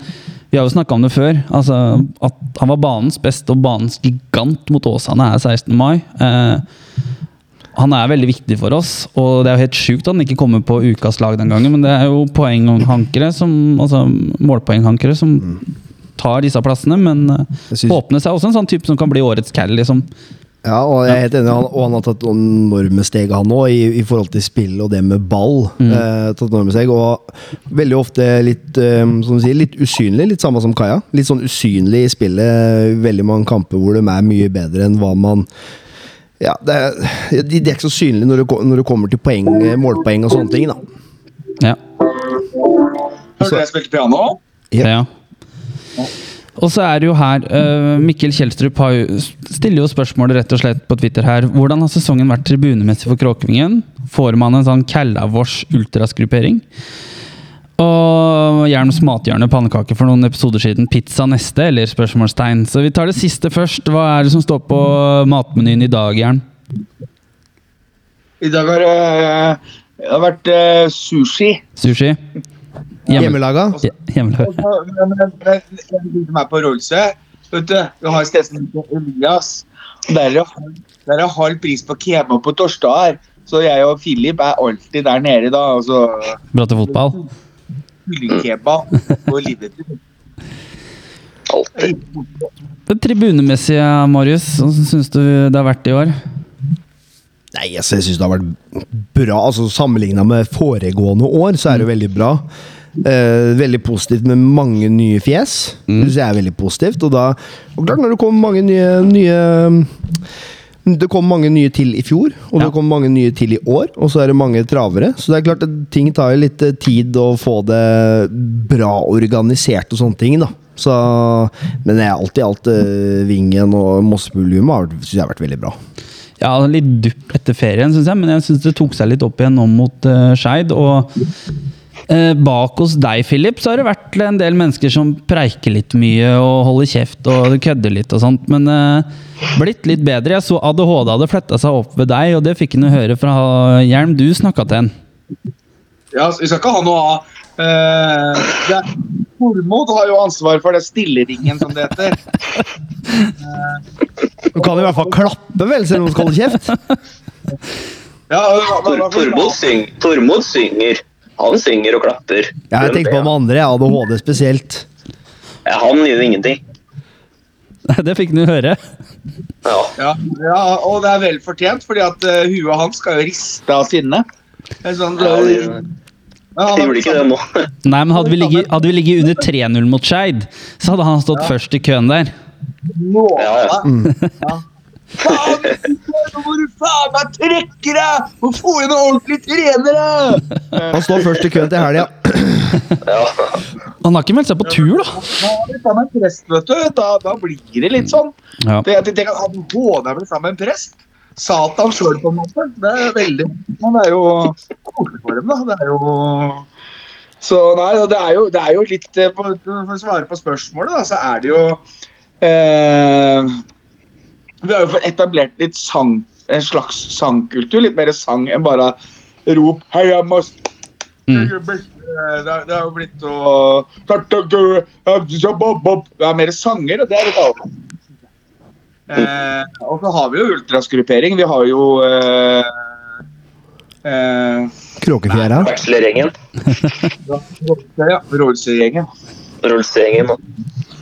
vi har jo snakka om det før. altså At han var banens beste og banens gigant mot Åsane er 16. mai. Eh, han er veldig viktig for oss, og det er jo helt sjukt at han ikke kommer på ukas lag den gangen, men det er jo poenghankere som, altså målpoenghankere som tar disse plassene, men eh, synes- Håpnes seg også en sånn type som kan bli årets cal, liksom. Ja, og jeg er helt enig, han, og han har tatt enorme steg, han òg, i, i forhold til spill og det med ball. Eh, tatt enorme steg, Og veldig ofte litt um, som du sier, litt usynlig, litt samme som Kaja. Litt sånn usynlig i spillet. Veldig mange kamper hvor de er mye bedre enn hva man ja, det er, de, de er ikke så synlige når det, når det kommer til poeng, eh, målpoeng og sånne ting. da. Ja. Hørte jeg spilte piano? Ja. Ja. Og så er det jo her uh, Mikkel Kjelstrup jo, stiller jo spørsmålet rett og slett på Twitter her. Hvordan har sesongen vært tribunemessig for Kråkevingen? Får man en sånn Kallavårs ultrasgruppering? Og Hjelms mathjørne pannekake for noen episoder siden. Pizza neste, eller spørsmålstegn. Så vi tar det siste først. Hva er det som står på matmenyen i dag, Jern? I dag har det, det har vært eh, sushi. Sushi? Hjemme, Hjemmelaga. Hje- hjemmelag. Men- men- men En ting som er på Rolse Vet du, vi har et sted som heter Elias. Der er det halv- er pris på kebab på torsdager. Så jeg og Philip er alltid der nede, da. Altså, Bra til fotball? kyllingkebab og Liverpool. Alltid. Det tribunemessige, Marius, hvordan syns du det har vært i år? Nei, altså, jeg syns det har vært bra. altså Sammenligna med foregående år, så er det veldig bra. Eh, veldig positivt med mange nye fjes. Det synes jeg er veldig positivt. Og da og klart når det kommer mange nye, nye Det kom mange nye til i fjor, og Ja. det kom mange nye til i år. Og så er det mange travere. Så det er klart at ting tar jo litt eh, tid å få det bra organisert og sånne ting. da så, Men jeg er alltid alt eh, Vingen og Mossepublikummet har vært- har vært veldig bra. Ja, litt dupp etter ferien, syns jeg, men jeg syns det tok seg litt opp igjen nå mot uh, Skeid. Og uh, bak hos deg, Philip, så har det vært en del mennesker som preiker litt mye og holder kjeft og kødder litt og sånt, men uh, blitt litt bedre. Jeg så ADHD hadde fletta seg opp ved deg, og det fikk en jo høre fra Hjelm. Du snakka til en. Ja, vi skal ikke ha noe av uh, det- Tormod har jo ansvar for det stilleringen, som det heter. Du kan i hvert fall klappe, vel, selv om du skal holde kjeft. Ja, Tormod, syng, Tormod synger. Han synger og klapper. Jeg tenkte på med andre, jeg ADHD spesielt. Ja, han gjør ingenting. Det fikk du høre. Ja. Ja, ja, og det er vel fortjent, fordi at uh, huet hans skal jo riste av sinne. Sånn, Ja, det ja, han Jeg gjorde ikke det nå. Nei, men hadde vi ligget, hadde vi ligget under 3-0 mot Skeid, så hadde han stått først i køen der. Nå, Ja, ja. Ja. Faen, nå må du faen meg trekke deg og få inn noen ordentlige trenere! Han står først i køen til helga. Ja. Han har ikke meldt seg på tur, da. En prest, vet du. Da, da blir det litt sånn. Ja. Det, det, det kan ha både blitt sammen med en prest. Satan sjøl, på en måte. Det er veldig Men det er jo koselig for dem, da. Det er jo Så nei, det er jo, det er jo litt eh, på, For å svare på spørsmålet, da, så er det jo eh, Vi har jo fått etablert litt sang, en slags sangkultur. Litt mer sang enn bare rop 'Heia Moss'. Mm. Det, er- det har jo blitt å Det er mer sanger, og det er litt annet. Eh, og så har vi jo ultraskrupering. Vi har jo eh, eh, Kråkefjæra. Vekslergjengen. ja, Rolse-gjengen. Rolse-gjengen.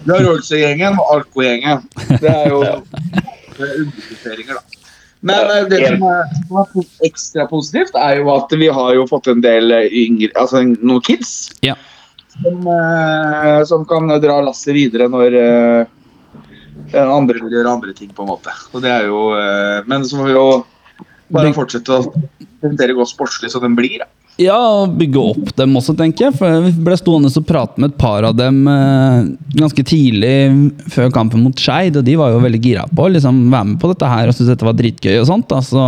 Vi har Rolse-gjengen og Alko-gjengen. Det er jo er undergrupperinger, da. Men eh, det som er, ekstra positivt, er jo at vi har jo fått en del eh, yngre Altså noen kids. Ja. Som, eh, som kan dra lasset videre når eh, andre vil gjøre andre ting, på en måte. Og det er jo eh, Men så må vi jo bare fortsette å presentere godt sportslig så den blir. Da. Ja, og bygge opp dem også, tenker jeg. For Vi ble stående og prate med et par av dem eh, ganske tidlig før kampen mot Skeid, og de var jo veldig gira på å liksom, være med på dette her og syntes dette var dritgøy og sånt. Da. Så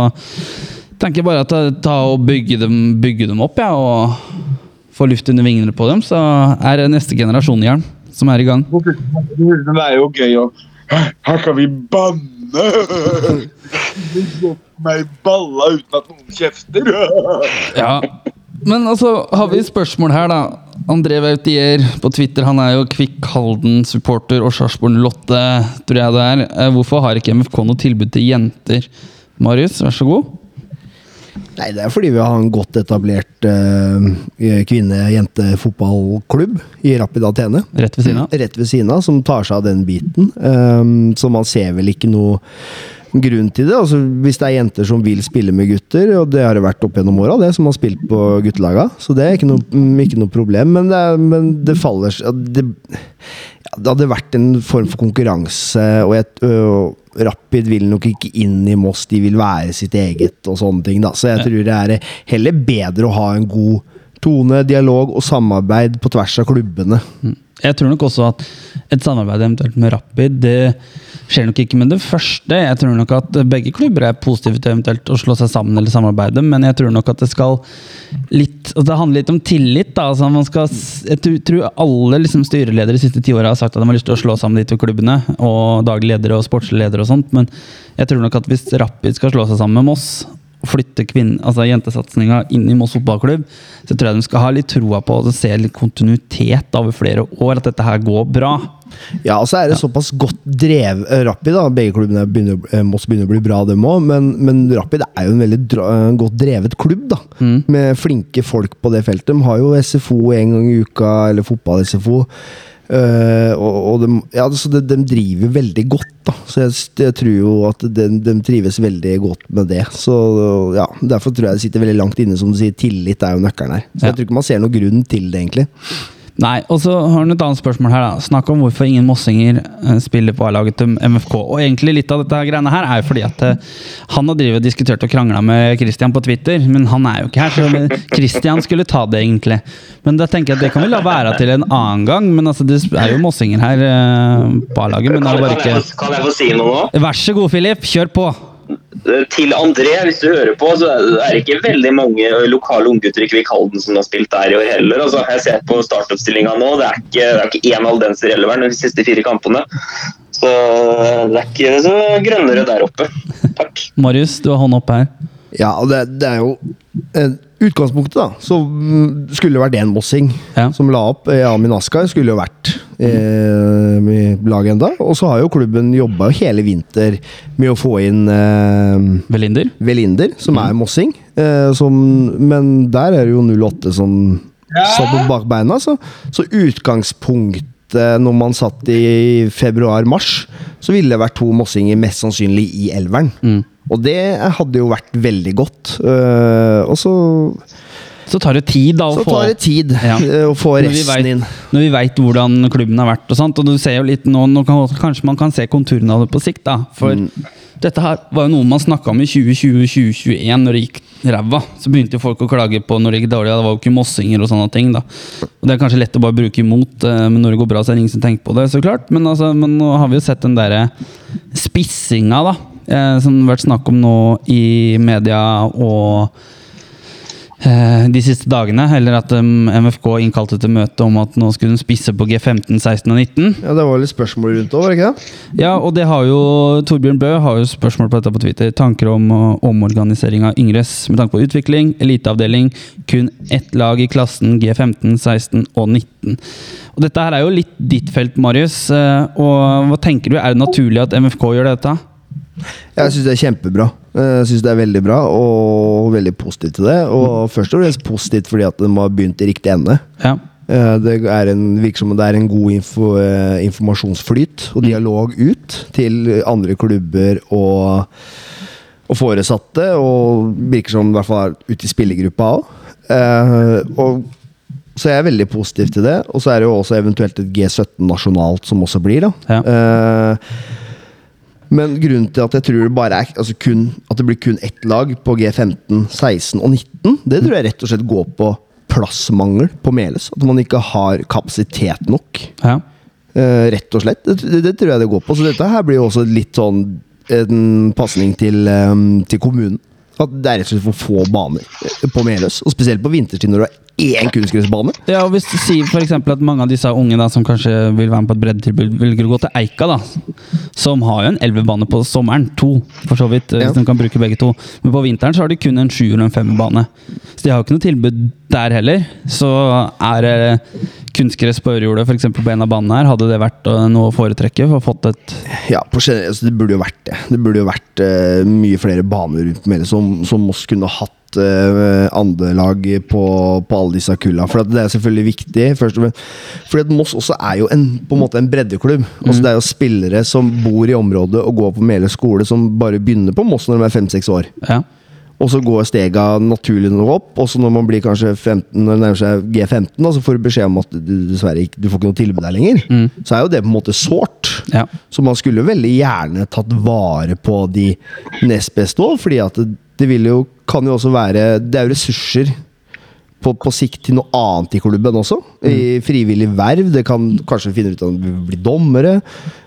tenker jeg bare at jeg ta og bygge dem, bygge dem opp, ja, og få luft under vingene på dem, så er det neste generasjon Jern som er i gang. Det er jo gøy å Her kan vi banne! Meg balla uten at noen kjefter. Ja. Men altså, har vi spørsmål her, da. André Wautier på Twitter han er jo Kvikk Halden-supporter og Sarpsborg 08, tror jeg det er. Eh, Hvorfor har ikke MFK noe tilbud til jenter? Marius, vær så god. Nei, det er fordi vi har en godt etablert uh, kvinne-jente-fotballklubb i Rapid Atene. Rett ved siden av. Rett ved siden av, som tar seg av den biten. Um, så man ser vel ikke noe grunn til det. Altså, hvis det er jenter som vil spille med gutter, og det har det vært opp gjennom åra, det som har spilt på guttelaga, så det er ikke noe, mm, ikke noe problem. Men det, er, men det faller det, ja, det hadde vært en form for konkurranse, og et, øh, Rapid vil nok ikke inn i Moss, de vil være sitt eget og sånne ting. Da. Så jeg tror det er heller bedre å ha en god tone, dialog og samarbeid på tvers av klubbene. Jeg tror nok også at et samarbeid eventuelt med Rapid det skjer nok ikke med det første. Jeg tror nok at begge klubber er positive til eventuelt å slå seg sammen eller samarbeide, men jeg tror nok at det skal litt altså Det handler litt om tillit. da, altså man skal, Jeg tror, alle liksom styreledere de siste ti åra har sagt at de har lyst til å slå sammen de to klubbene, og daglig ledere og sportslig ledere og sånt, men jeg tror nok at hvis Rapid skal slå seg sammen med Moss flytte kvinn, altså jentesatsinga inn i Moss fotballklubb, så tror jeg de skal ha litt troa på å se litt kontinuitet over flere år, at dette her går bra. Ja, og så er det såpass godt drev eh, Rapid. da, Begge klubbene begynner, eh, Moss begynner å bli bra, dem òg. Men, men Rapid er jo en veldig dra, godt drevet klubb, da. Med flinke folk på det feltet. De har jo SFO en gang i uka, eller fotball-SFO. Uh, og, og de, ja, så de, de driver veldig godt, da. Så jeg, jeg tror jo at de, de trives veldig godt med det. Så ja, Derfor tror jeg det sitter veldig langt inne, som du sier. Tillit er jo nøkkelen her. Så Ja. jeg tror ikke man ser noen grunn til det, egentlig. Nei, og så har han et annet spørsmål her. da. Snakk om hvorfor ingen mossinger eh, spiller på A-laget til MFK. Og egentlig litt av dette greiene her er jo fordi at eh, han har drivet og diskutert og krangla med Christian på Twitter, men han er jo ikke her, så Christian skulle ta det, egentlig. Men da tenker jeg at det kan vi la være til en annen gang. Men altså, det er jo mossinger her eh, på A-laget, men det er bare ikke kan jeg få si noe nå? Vær så god, Filip. Kjør på. Til André, hvis du hører på, så er det ikke veldig mange lokale unggutter i Kvikk Halden som har spilt der i år heller. Altså, jeg ser på startoppstillinga nå, det er ikke, det er ikke én aldenser heller de siste fire kampene. Så det er ikke så grønnere der oppe. Takk. Marius, du har hånda oppe her. Ja, og det, det er jo eh, Utgangspunktet, da, så mm, skulle det vært én mossing Ja. som la opp. Eh, Amin Askar skulle jo vært eh, i laget enda. Og så har jo klubben jobba hele vinter med å få inn eh, Velinder. Velinder, som er mossing. Eh, som, men der er det jo 08 som satt på bak beina. Så, så utgangspunktet når man satt i februar-mars, så ville det vært to mossinger mest sannsynlig i elveren. Mm. Og det hadde jo vært veldig godt. Eh, og så, Så tar det tid da å så få tar det tid Ja. eh, å få resten vet- inn. Når vi veit hvordan klubben har vært, og sånt, og du ser jo litt nå, nå kan, Kanskje man kan se konturene av det på sikt, da. For Mm. dette her var jo noe man snakka om i 2020-2021, når det gikk ræva. Så begynte jo folk å klage på når det gikk dårlig. Det var jo ikke mossinger og sånne ting, da. Og det er kanskje lett å bare bruke imot, eh, men når det går bra, så er det ingen som tenker på det, så klart. Men, altså, men nå har vi jo sett den derre spissinga, da. Eh, som det har vært snakk om nå i media og eh, de siste dagene, eller at um, MFK innkalte til møte om at nå skulle de spisse på G15, 16 og 19. Ja, Det var litt spørsmål rundt òg, var det ikke det? Ja, og det har jo Torbjørn Bø har jo spørsmål på dette på Twitter. Tanker om uh, omorganisering av Yngres med tanke på utvikling, eliteavdeling, kun ett lag i klassen G15, 16 og 19. Og Dette her er jo litt ditt felt, Marius. eh, og Hva tenker du, er det naturlig at MFK gjør dette? Jeg syns det er kjempebra. Jeg syns det er veldig bra, og veldig positiv til det. Og først og fremst positivt fordi at de har begynt i riktig ende. Ja. Eh, Det er en, det er en god info, eh, informasjonsflyt og dialog ut til andre klubber og, og foresatte, og virker som i hvert fall ute i spillergruppa òg. så jeg er veldig positiv til det. Og så er det jo også eventuelt et G17 nasjonalt som også blir, da. Ja. Eh, Men grunnen til at jeg tror det bare er altså kun, At det blir kun ett lag på G15, 16 og 19, det tror jeg rett og slett går på plassmangel på Meløs. At man ikke har kapasitet nok. Ja. Uh, rett og slett. Det, det, det tror jeg det går på. Så dette her blir jo også litt sånn en pasning til, um, til kommunen. At det er rett og slett for få baner eh, på Meløs. Og spesielt på vinterstid når du har én kunstgressbane. Ja, og Hvis du sier for eksempel at mange av disse unge da, som kanskje vil være med på et breddetilbud, velger å gå til Eika, da, som har jo en elvebane på sommeren. To, for så vidt, Ja. hvis de kan bruke begge to. Men på vinteren så har de kun en sjuer og en femmerbane. Så de har jo ikke noe tilbud der heller. Så er det kunstgress på Ørjordet, f.eks. på en av banene her, hadde det vært øh, noe å foretrekke? For å fått et Ja, på generelt, altså, det burde jo vært det. Det burde jo vært uh, mye flere baner rundt Meløs som, som Moss kunne hatt uh, andrelag på, på alle disse kulla. For at det er selvfølgelig viktig. Først og fremst Fordi at Moss også er jo en, på en måte en breddeklubb. Altså Det er jo spillere som bor i området og går på Meløs skole, som bare begynner på Moss når de er fem-seks år. Ja. Og så går stega naturlig nok opp, og så når man blir kanskje 15, når det nærmer seg G15, da, så får du beskjed om at du dessverre ikke du får ikke noe tilbud der lenger. Så er jo det på en måte sårt. Ja. Så man skulle jo veldig gjerne tatt vare på de nest beste òg, fordi at det, det ville jo, kan jo også være Det er jo ressurser på, på sikt til noe annet i klubben også. I frivillig verv. Det kan kanskje finne ut at å blir dommere,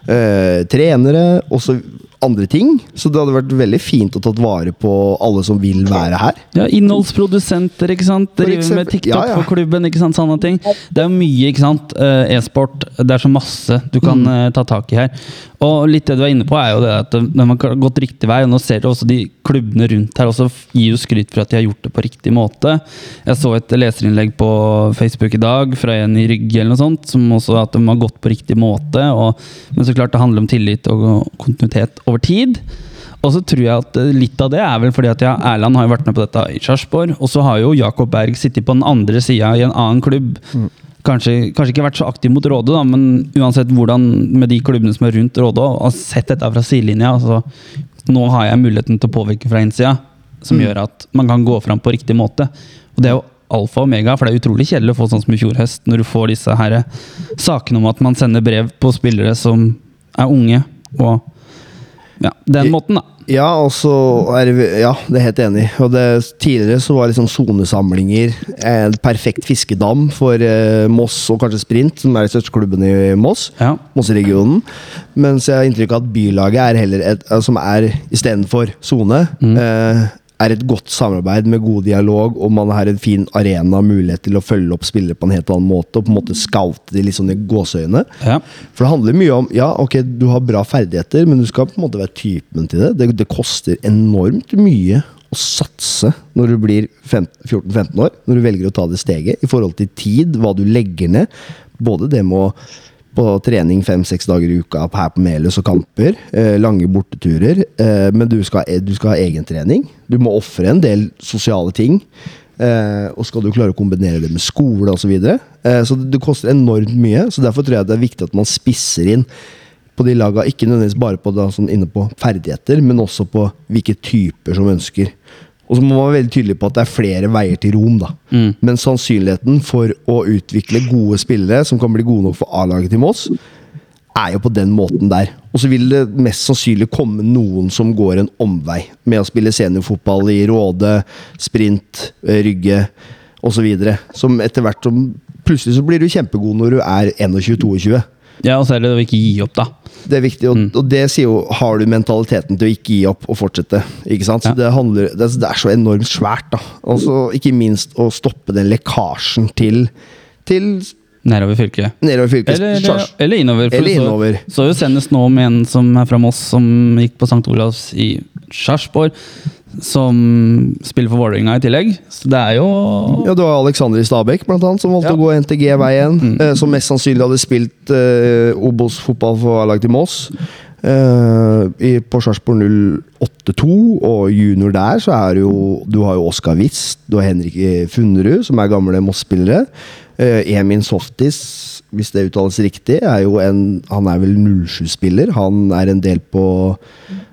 øh, trenere, også andre ting. Så det hadde vært veldig fint å tatt vare på alle som vil være her. Ja, Innholdsprodusenter, ikke sant. For Driver med TikTok ja, ja. for klubben, ikke sant. Sånne ting. Det er mye, ikke sant. eh, E-sport. Det er så masse du kan Mm. eh, ta tak i her. Og litt det du er inne på, er jo det at eh, når man har gått riktig vei, og nå ser du også de klubbene rundt her også gir jo skryt for at de har gjort det på riktig måte. Jeg så et leserinnlegg på Facebook i dag fra en i Rygge eller noe sånt, som også at de har gått på riktig måte. Og, men så klart det handler om tillit og kontinuitet over tid. Og så tror jeg at eh, litt av det er vel fordi at ja, Erland har jo vært med på dette i Sarpsborg, og så har jo Jakob Berg sittet på den andre sida i en annen klubb. Kanskje, kanskje ikke vært så aktiv mot Råde, da, men uansett hvordan med de klubbene som er rundt Råde, og har sett dette fra sidelinja. Altså, nå har jeg muligheten til å påvirke fra innsida, som gjør at man kan gå fram på riktig måte. Og det er jo alfa og omega, for det er utrolig kjedelig å få sånn som i fjor høst, når du får disse her sakene om at man sender brev på spillere som er unge, og ja, den måten, da. Ja, og så er ja, det er helt enig. Og det, tidligere så var liksom sonesamlinger en perfekt fiskedam for eh, Moss og kanskje Sprint, som er de største klubbene i Moss. Ja. Mosseregionen. Mens jeg har inntrykk av at bylaget er heller et, eh, som er istedenfor sone, eh, er et godt samarbeid med god dialog, og man har en fin arena, mulighet til å følge opp spillere på en helt annen måte, og på en måte scoute de litt sånn i gåseøyne. Ja. For det handler mye om Ja, ok, du har bra ferdigheter, men du skal på en måte være typen til det. Det, det koster enormt mye å satse når du blir 14-15 år, når du velger å ta det steget, i forhold til tid, hva du legger ned. Både det med å på trening fem-seks dager i uka her på Melhus og kamper. Eh, lange borteturer. Eh, men du skal, du skal ha egentrening. Du må ofre en del sosiale ting. Eh, og skal du klare å kombinere det med skole osv. Så, videre. eh, så det, det koster enormt mye. så Derfor tror jeg det er viktig at man spisser inn på de laga, ikke nødvendigvis bare på, da, sånn inne på ferdigheter, men også på hvilke typer som ønsker. Og så må man være veldig tydelig på at det er flere veier til Rom. da. Men sannsynligheten for å utvikle gode spillere som kan bli gode nok for A-laget til Moss, er jo på den måten der. Og så vil det mest sannsynlig komme noen som går en omvei med å spille seniorfotball i Råde, sprint, eh, Rygge osv. Som etter hvert som Plutselig så blir du kjempegod når du er 21-22. ja, og så er det å ikke gi opp, da. Det er viktig, og, og det sier jo Har du mentaliteten til å ikke gi opp og fortsette? Ikke sant? Så Ja. det, handler, det, er, det er så enormt svært, da. Og ikke minst å stoppe den lekkasjen til, til Nedover fylket. nedover fylket. Eller, eller, eller innover. for Eller innover. så- Så jo senest nå med en som er fra Moss, som gikk på St. Olavs i Sarpsborg. Som spiller for Vålerenga i tillegg. Så det er jo Ja, du har Alexander i Stabæk, blant annet, som valgte Ja. å gå NTG-veien. eh, Som mest sannsynlig hadde spilt eh, Obos-fotball for A-lag til Moss. Eh, i, på Sarpsborg 082, og junior der, så er det jo Du har jo Oskar Witz, du har Henrik Funnerud, som er gamle Moss-spillere. Eh, Emin Softis, hvis det uttales riktig, er jo en Han er vel 07-spiller. Han er en del på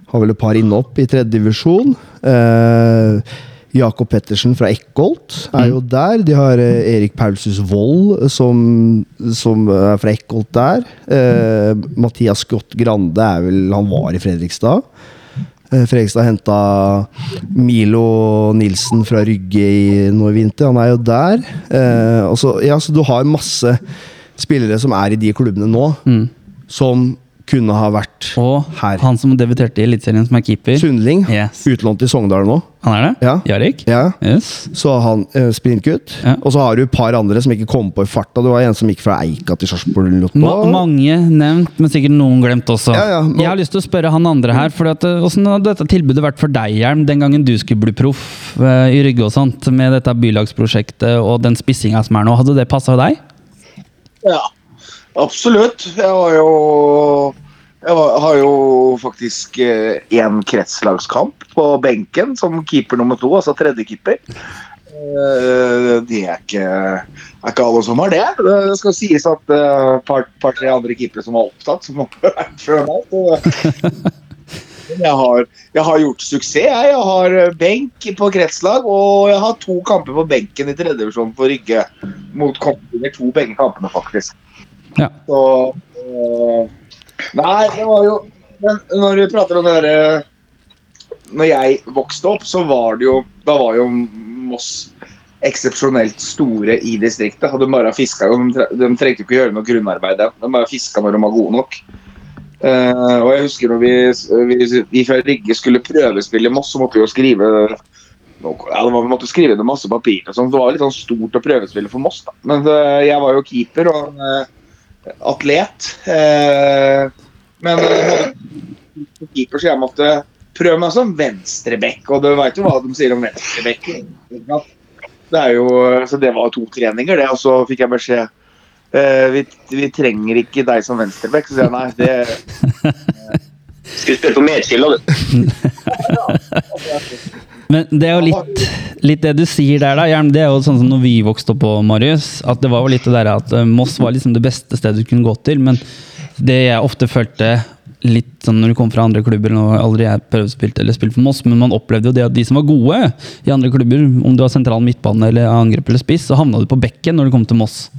Har vel et par innopp i tredje divisjon. Eh, Jakob Pettersen fra Eckholt er jo der. De har eh, Erik Paulsus Wold, som, som er fra Eckholt der. Eh, Mathias Scott Grande er vel Han var i Fredrikstad. Eh, Fredrikstad henta Milo Nilsen fra Rygge i vinter. Han er jo der. Eh, og ja, så du har masse spillere som er i de klubbene nå, som kunne ha vært Og her. han som debuterte i Eliteserien, som er keeper. Sundling, Yes. utlånt i Sogndal nå. Han er det? Ja. Jarek? Ja. Yes. Så han eh, sprintgutt. Ja. Og så har du et par andre som ikke kom på i farta. Det var en som gikk fra Eika til Sarpsborg. Ma mange nevnt, men sikkert noen glemt også. Ja, ja, nå- Jeg har lyst til å spørre han andre her, for at, eh, hvordan hadde dette tilbudet vært for deg, Hjelm, den gangen du skulle bli proff eh, i Rygge og sånt, med dette bylagsprosjektet og den spissinga som er nå? Hadde det passa deg? Ja, absolutt. Jeg var jo Jeg har jo faktisk én kretslagskamp på benken som keeper nummer to, altså tredjekeeper. Eh, Det er ikke, er ikke alle som har det. Det skal sies at eh, et par, par-tre andre keepere som var opptatt, som før meg. Jeg har, jeg har gjort suksess. Jeg, har eh, benk på kretslag, og jeg har to kamper på benken i tredjedivisjon for Rygge. Mot. To begge kampene, faktisk. Ja. Så øh, Nei, det var jo Men når vi prater om det derre Når jeg vokste opp, så var det jo Da var jo Moss eksepsjonelt store i distriktet. Og de bare fiska. De, de trengte ikke gjøre noe grunnarbeid. De bare fiska når de var gode nok. Uh, og jeg husker når vi, vi, vi fra Rigge skulle prøvespille Moss, så måtte vi jo skrive ja, Vi måtte skrive ned masse papir. og sånt. Det var litt sånn stort å prøvespille for Moss. da. Men uh, jeg var jo keeper og eh, atlet. Eh, men eh, keeper, så jeg måtte prøve meg som venstreback. Og du veit jo hva de sier om venstreback. Det er jo, så det var to treninger, det. Og så fikk jeg beskjed eh, vi, vi trenger ikke deg som venstreback. Så sier jeg nei, det Skulle spille på Medskilla, du. Men det er jo litt, litt det du sier der, da. Det er jo sånn som når vi vokste opp på Marius. At det var jo litt det der at eh, Moss var liksom det beste stedet du kunne gå til. Men det jeg ofte følte litt sånn når du kom fra andre klubber Nå har aldri jeg prøvespilt eller spilt for Moss, men man opplevde jo det at de som var gode i andre klubber, om du var sentral midtbane eller angrep eller spiss, så havna du på bekken når du kom til Moss.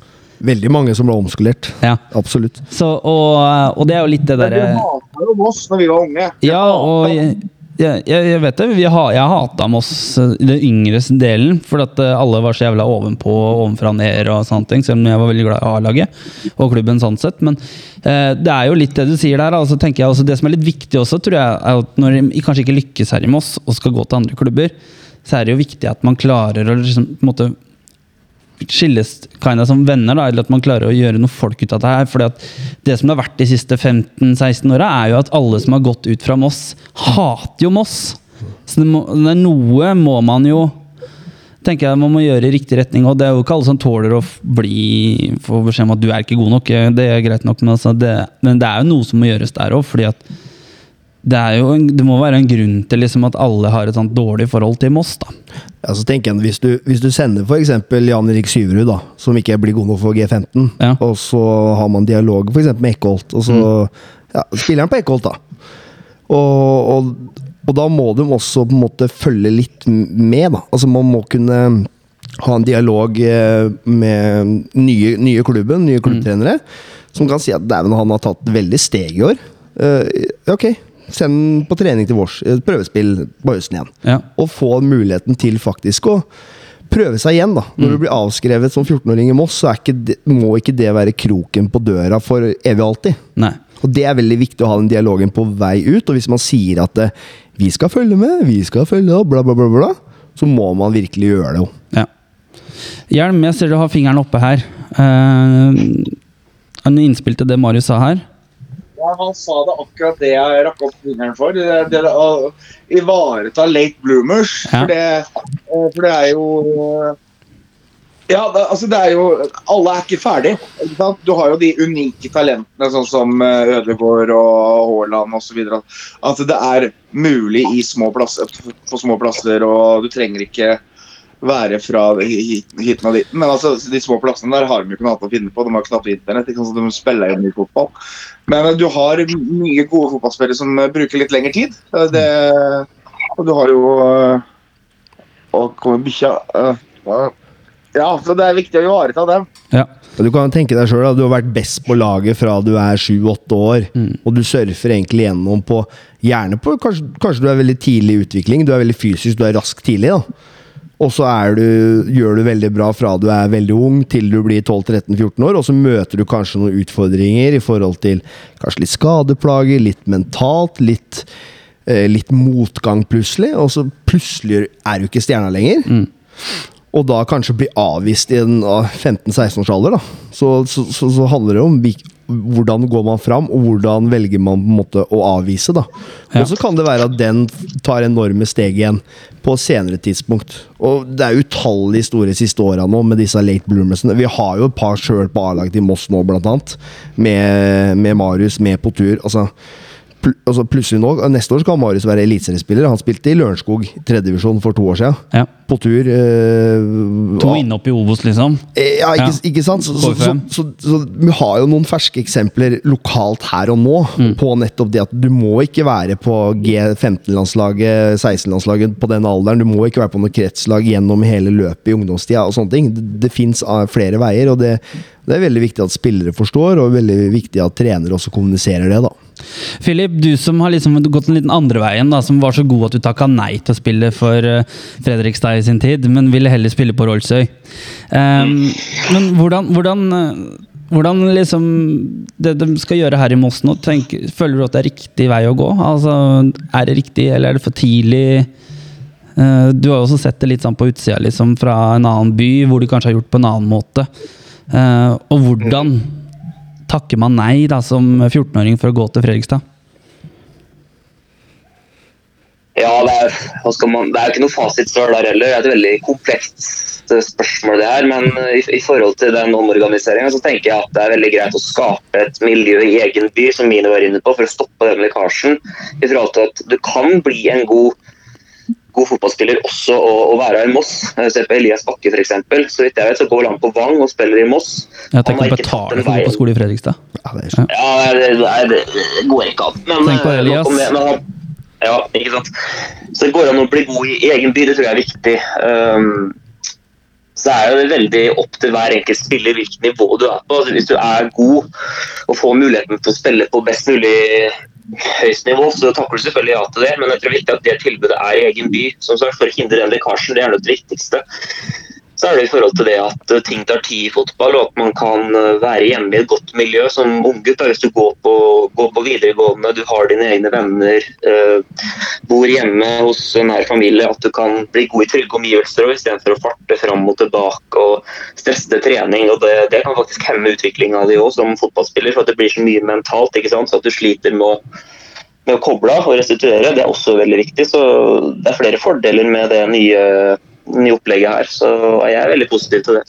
Veldig mange som ble omskolert. Ja. Absolutt. Så, og, og det er jo litt det Vi derre hata jo Moss når vi var unge. Ja, og jeg, jeg, vet det. Vi ha, jeg hata Moss eh, den yngre delen, for at eh, alle var så jævla ovenpå og ovenfra og ned og sånne ting, selv om jeg var veldig glad i A-laget og klubben sånn sett. Men eh, det er jo litt det du sier der. Altså, tenker jeg også, Det som er litt viktig også, tror jeg, er at når de kanskje ikke lykkes her i Moss og skal gå til andre klubber, så er det jo viktig at man klarer å liksom, på en måte skilles kinda som venner, da, eller at man klarer å gjøre noe folk ut av det her. fordi at det som har vært de siste 15-16 åra, er jo at alle som har gått ut fra Moss, hater jo Moss. Så det, må, noe må man jo tenker jeg man må gjøre i riktig retning. Og det er jo ikke alle som tåler å bli få beskjed om at du er ikke god nok. Det er greit nok, men, altså det, men det er jo noe som må gjøres der òg. fordi at det, er jo en, det må være en grunn til liksom at alle har et sånt dårlig forhold til Moss. da. Ja, så tenker jeg, Hvis du, hvis du sender f.eks. Jan Erik Syverud, da, som ikke blir god nok for G15, Ja. og så har man dialog for eksempel med Eckholt, og så ja, spiller han på Eckholt, da. Og, og, og da må de også på en måte følge litt med, da. Altså Man må kunne ha en dialog eh, med nye, nye klubben, nye klubbtrenere, som kan si at dæven, han har tatt veldig steg i år. Uh, ok, send den på trening til vårs. eh, Prøvespill på høsten igjen Ja. og få muligheten til faktisk å prøve seg igjen. da Når du blir avskrevet som 14-åring i Moss, så er ikke det, må ikke det være kroken på døra for evig og alltid. Nei. Og Det er veldig viktig å ha den dialogen på vei ut. Og hvis man sier at det, 'vi skal følge med', 'vi skal følge opp', bla, bla, bla, bla, så må man virkelig gjøre det. Ja. Hjelm, jeg ser du har fingeren oppe her. Uh, en innspill til det Marius sa her. Ja, han sa det akkurat det jeg rakk opp fingeren for. Det, å ivareta late bloomers. Ja. For, det, eh, for det er jo eh, Ja, det, altså det er jo Alle er ikke ferdig. Ikke? Du har jo de unike talentene, sånn som eh, Ødegaard og Haaland osv. At det er mulig i små plasser, på små plasser, og du trenger ikke være fra hiten og dit. Men altså, de små plassene der har de jo ikke noe annet å finne på. De har knapt internett. Ikke sant? De spiller jo mye fotball. Men eh, du har mye gode fotballspillere som eh, bruker litt lengre tid. Eh, Det, og du har jo å og kommer bikkja. ja. så det er viktig å ivareta dem. Ja. Og Du kan tenke deg selv, da, du har vært best på laget fra du er 7-8 år, og du surfer egentlig gjennom på Gjerne på kanskje, kanskje du er veldig tidlig i utvikling, du er veldig fysisk, du er rask tidlig. da Og så du, gjør du veldig bra fra du er veldig ung til du blir 12-13-14 år, og så møter du kanskje noen utfordringer i forhold til kanskje litt skadeplager, litt mentalt, litt, eh, litt motgang plutselig, og så plutselig er du ikke stjerna lenger. Og da kanskje bli avvist i en ah, 15-16 års alder, da. Så, så, så, så handler det om hvordan går man fram, og hvordan velger man på en måte å avvise. da. Og så kan det være at den tar enorme steg igjen på senere tidspunkt. Og det er utallige store siste åra nå med disse late bloomersene. Vi har jo et par sjøl på A-laget i Moss nå, blant annet. Med, med Marius, med på tur. Altså, pl altså plutselig nå, Neste år skal Marius være eliteseriespiller. Han spilte i Lørenskog, tredjedivisjon, for to år siden. ja. På tur. Eh, To inne opp i Obos, liksom. Eh, Ja, ikke, Ja. ikke sant? Så, så, så, så, så vi har jo noen ferske eksempler lokalt her og nå Mm. på nettopp det at du må ikke være på G15-landslaget, 16-landslaget på den alderen. Du må ikke være på noe kretslag gjennom hele løpet i ungdomstida og sånne ting. Det, det fins flere veier, og det, det er veldig viktig at spillere forstår, og veldig viktig at trenere også kommuniserer det, da. Philip, du som har liksom gått en liten andre veien, da, som var så god at du takka nei til å spille for eh, Fredrikstad i sin tid, men ville heller spille på Rollsøy. Um, men hvordan, hvordan, eh, hvordan liksom det de skal gjøre her i Moss nå, tenk, føler du at det er riktig vei å gå? Altså, Er det riktig, eller er det for tidlig? Eh, du har også sett det litt sånn på utsida, liksom, fra en annen by, hvor du kanskje har gjort på en annen måte. Uh, og hvordan takker man nei da, som 14-åring for å gå til Fredrikstad? Ja, det er, man, det er ikke noe fasitsvar der heller. Det er et veldig komplekst eh, spørsmål, det her. Men eh, i, i forhold til den omorganiseringa, så tenker jeg at det er veldig greit å skape et miljø i egen by, som Mine var inne på, for å stoppe den lekkasjen. I forhold til at du kan bli en god, god fotballspiller også å, å være i Moss. Eh, Se på Elias Bakke, f.eks. Så vidt jeg vet, så går han på Vang og spiller i Moss. Ja, har å betale for å gå på skole i Fredrikstad. Ja, det er så- Ja, det, det, det går ikke an. Men, Tenk på eh, Elias. nok men ja, ikke sant. Så det går an å bli god i egen by, det tror jeg er viktig. Um, så er det veldig opp til hver enkelt spiller hvilket nivå du er på. Altså, hvis du er god og får muligheten til å spille på best mulig høyst nivå, så takker du selvfølgelig ja til det. Men jeg tror det er viktig at det tilbudet er i egen by. Som sagt, For å hindre den lekkasjen, det er det viktigste. Så er det i forhold til det at eh, ting tar tid i fotball, og at man kan eh, være hjemme i et godt miljø som unggutt. Hvis du går på, går på videregående, du har dine egne venner, eh, bor hjemme hos nær familie. At du kan bli god i trygge omgivelser og istedenfor å farte fram og tilbake og stresse trening. og Det, det kan faktisk hemme utviklinga di òg som fotballspiller, for at det blir så mye mentalt. ikke sant, så at du sliter med å med å koble av og restituere, det er også veldig viktig. Så det er flere fordeler med det nye, nye opplegget her. Så jeg er veldig positiv til det.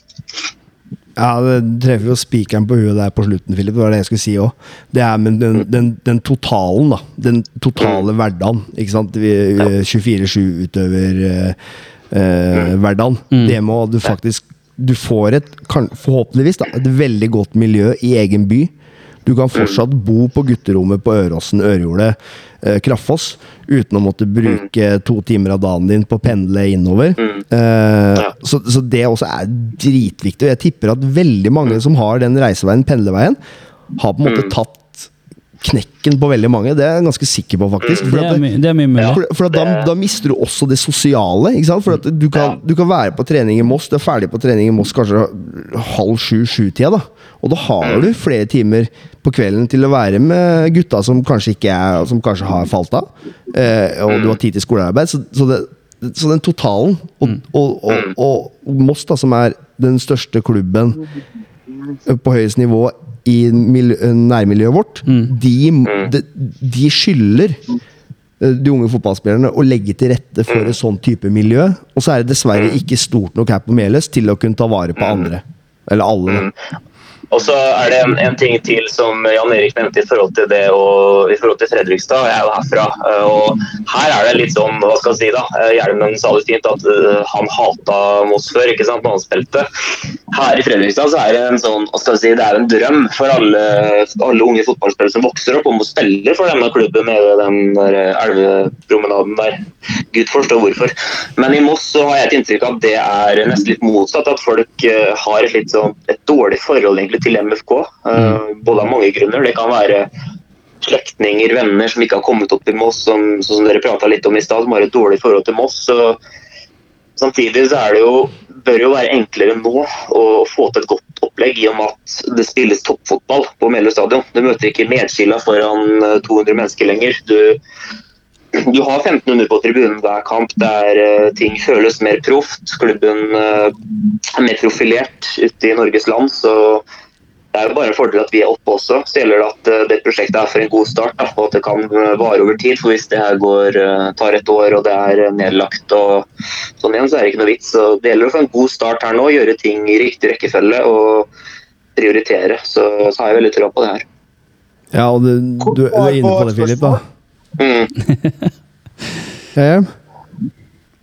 Ja, det treffer jo spikeren på huet der på slutten, Philip. Det var det jeg skulle si òg. Det er med den, den, den totalen, da. Den totale hverdagen. Ikke sant. 24-7-utøver-hverdagen. Det må du faktisk Du får et, forhåpentligvis, da, et veldig godt miljø i egen by. Du kan fortsatt bo på gutterommet på Øråsen, Ørjordet, eh, Kraffoss, uten å måtte bruke to timer av dagen din på å pendle innover. Eh, så, så det også er dritviktig. Og jeg tipper at veldig mange som har den reiseveien, pendleveien, har på en måte tatt knekken på veldig mange. Det er jeg ganske sikker på, faktisk. For Det at er, my det er for, for at da, da mister du også det sosiale. ikke sant? For at du kan, du kan være på trening i Moss, du er ferdig på trening i Moss kanskje halv sju-sju-tida. da. Og da har du flere timer på kvelden til å være med gutta som kanskje ikke er, som kanskje har falt av. Eh, og du har tid til skolearbeid. Så, så, det, så den totalen og, og, og, og Moss, da, som er den største klubben på høyest nivå i nærmiljøet vårt, de, de, de skylder eh, de unge fotballspillerne å legge til rette for et sånn type miljø. Og så er det dessverre ikke stort nok her på Meløs til å kunne ta vare på andre. Eller alle. Og så er det en, en, ting til som Jan Erik nevnte i forhold til det og i forhold til Fredrikstad. Jeg er jo herfra. Eh, og her er det litt sånn, hva skal jeg si da, eh, Hjelmen sa det fint at uh, han hata Moss før ikke sant, når han spilte. Her i Fredrikstad så er det en sånn, hva skal jeg si, det er en drøm for alle, alle unge fotballspillere som vokser opp om å spille for denne klubben med den der elvepromenaden der. Gud forstår hvorfor. Men i Moss så har jeg et inntrykk av at det er nesten litt motsatt. At folk har et litt sånn, et dårlig forhold egentlig til MFK. Eh, både av mange grunner. Det kan være slektninger, venner som ikke har kommet opp til Moss, som, som dere prata litt om i stad, som har et dårlig forhold til Moss. Så, samtidig så er det jo, bør jo være enklere nå å få til et godt opplegg, i og med at det spilles toppfotball på Meløy stadion. Du møter ikke medskilla foran 200 eh, mennesker lenger. Du, du har 1500 på tribunen hver kamp der uh, ting føles mer proft. Klubben er mer profilert ute i Norges land. så det er jo bare en fordel at vi er oppe også. Så gjelder det at uh, det prosjektet er for en god start, da, og at det kan vare over tid. For hvis det her går, tar et år og det er nedlagt og sånn igjen, så er det ikke noe vits. Så det gjelder å få en god start her nå, gjøre ting i riktig rekkefølge og prioritere. Så, så har jeg veldig tro på det her. Ja, og du, du, du er inne på det, Filip. da. Mm. ja.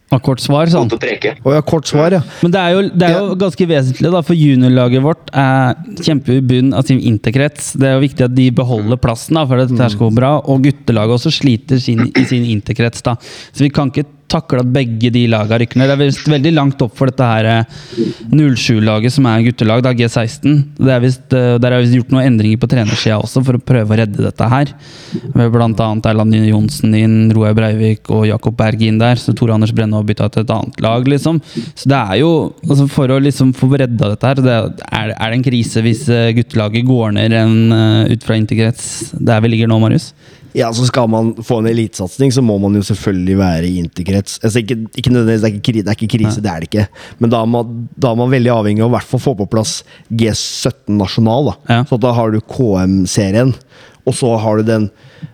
Og kort svar, sånn. Oh, ja, kort svar, ja. Men det er jo, det er jo ganske vesentlig, da, for juniorlaget vårt er kjemper i bunnen av sin interkrets. Det er jo viktig at de beholder plassen da, for dette skal gå bra. Og guttelaget også sliter sin, i sin interkrets. da. Så vi kan ikke takle at begge de lagene rykker ned. Det er vist veldig langt opp for dette her 07-laget, eh, som er guttelag, da, G16. Det er vist, eh, der er visst gjort noen endringer på trenersida også, for å prøve å redde dette her. Med annet Erland Johnsen inn, Roar Breivik og Jakob Berg inn der. Så Tore Anders Brenne har bytta til et annet lag, liksom. Så det er jo altså For å liksom få redda dette her, det er, er, det en krise hvis eh, guttelaget går ned en, ut fra interkrets der vi ligger nå, Marius? Ja, så Skal man få en elitesatsing, så må man jo selvfølgelig være i interkrets. Altså, ikke, ikke nødvendigvis, det er ikke, det er ikke krise, det er det ikke. Men da er man, da er man veldig avhengig av å få på plass G17 nasjonal. da. Ja. Så da har du KM-serien, og så har du den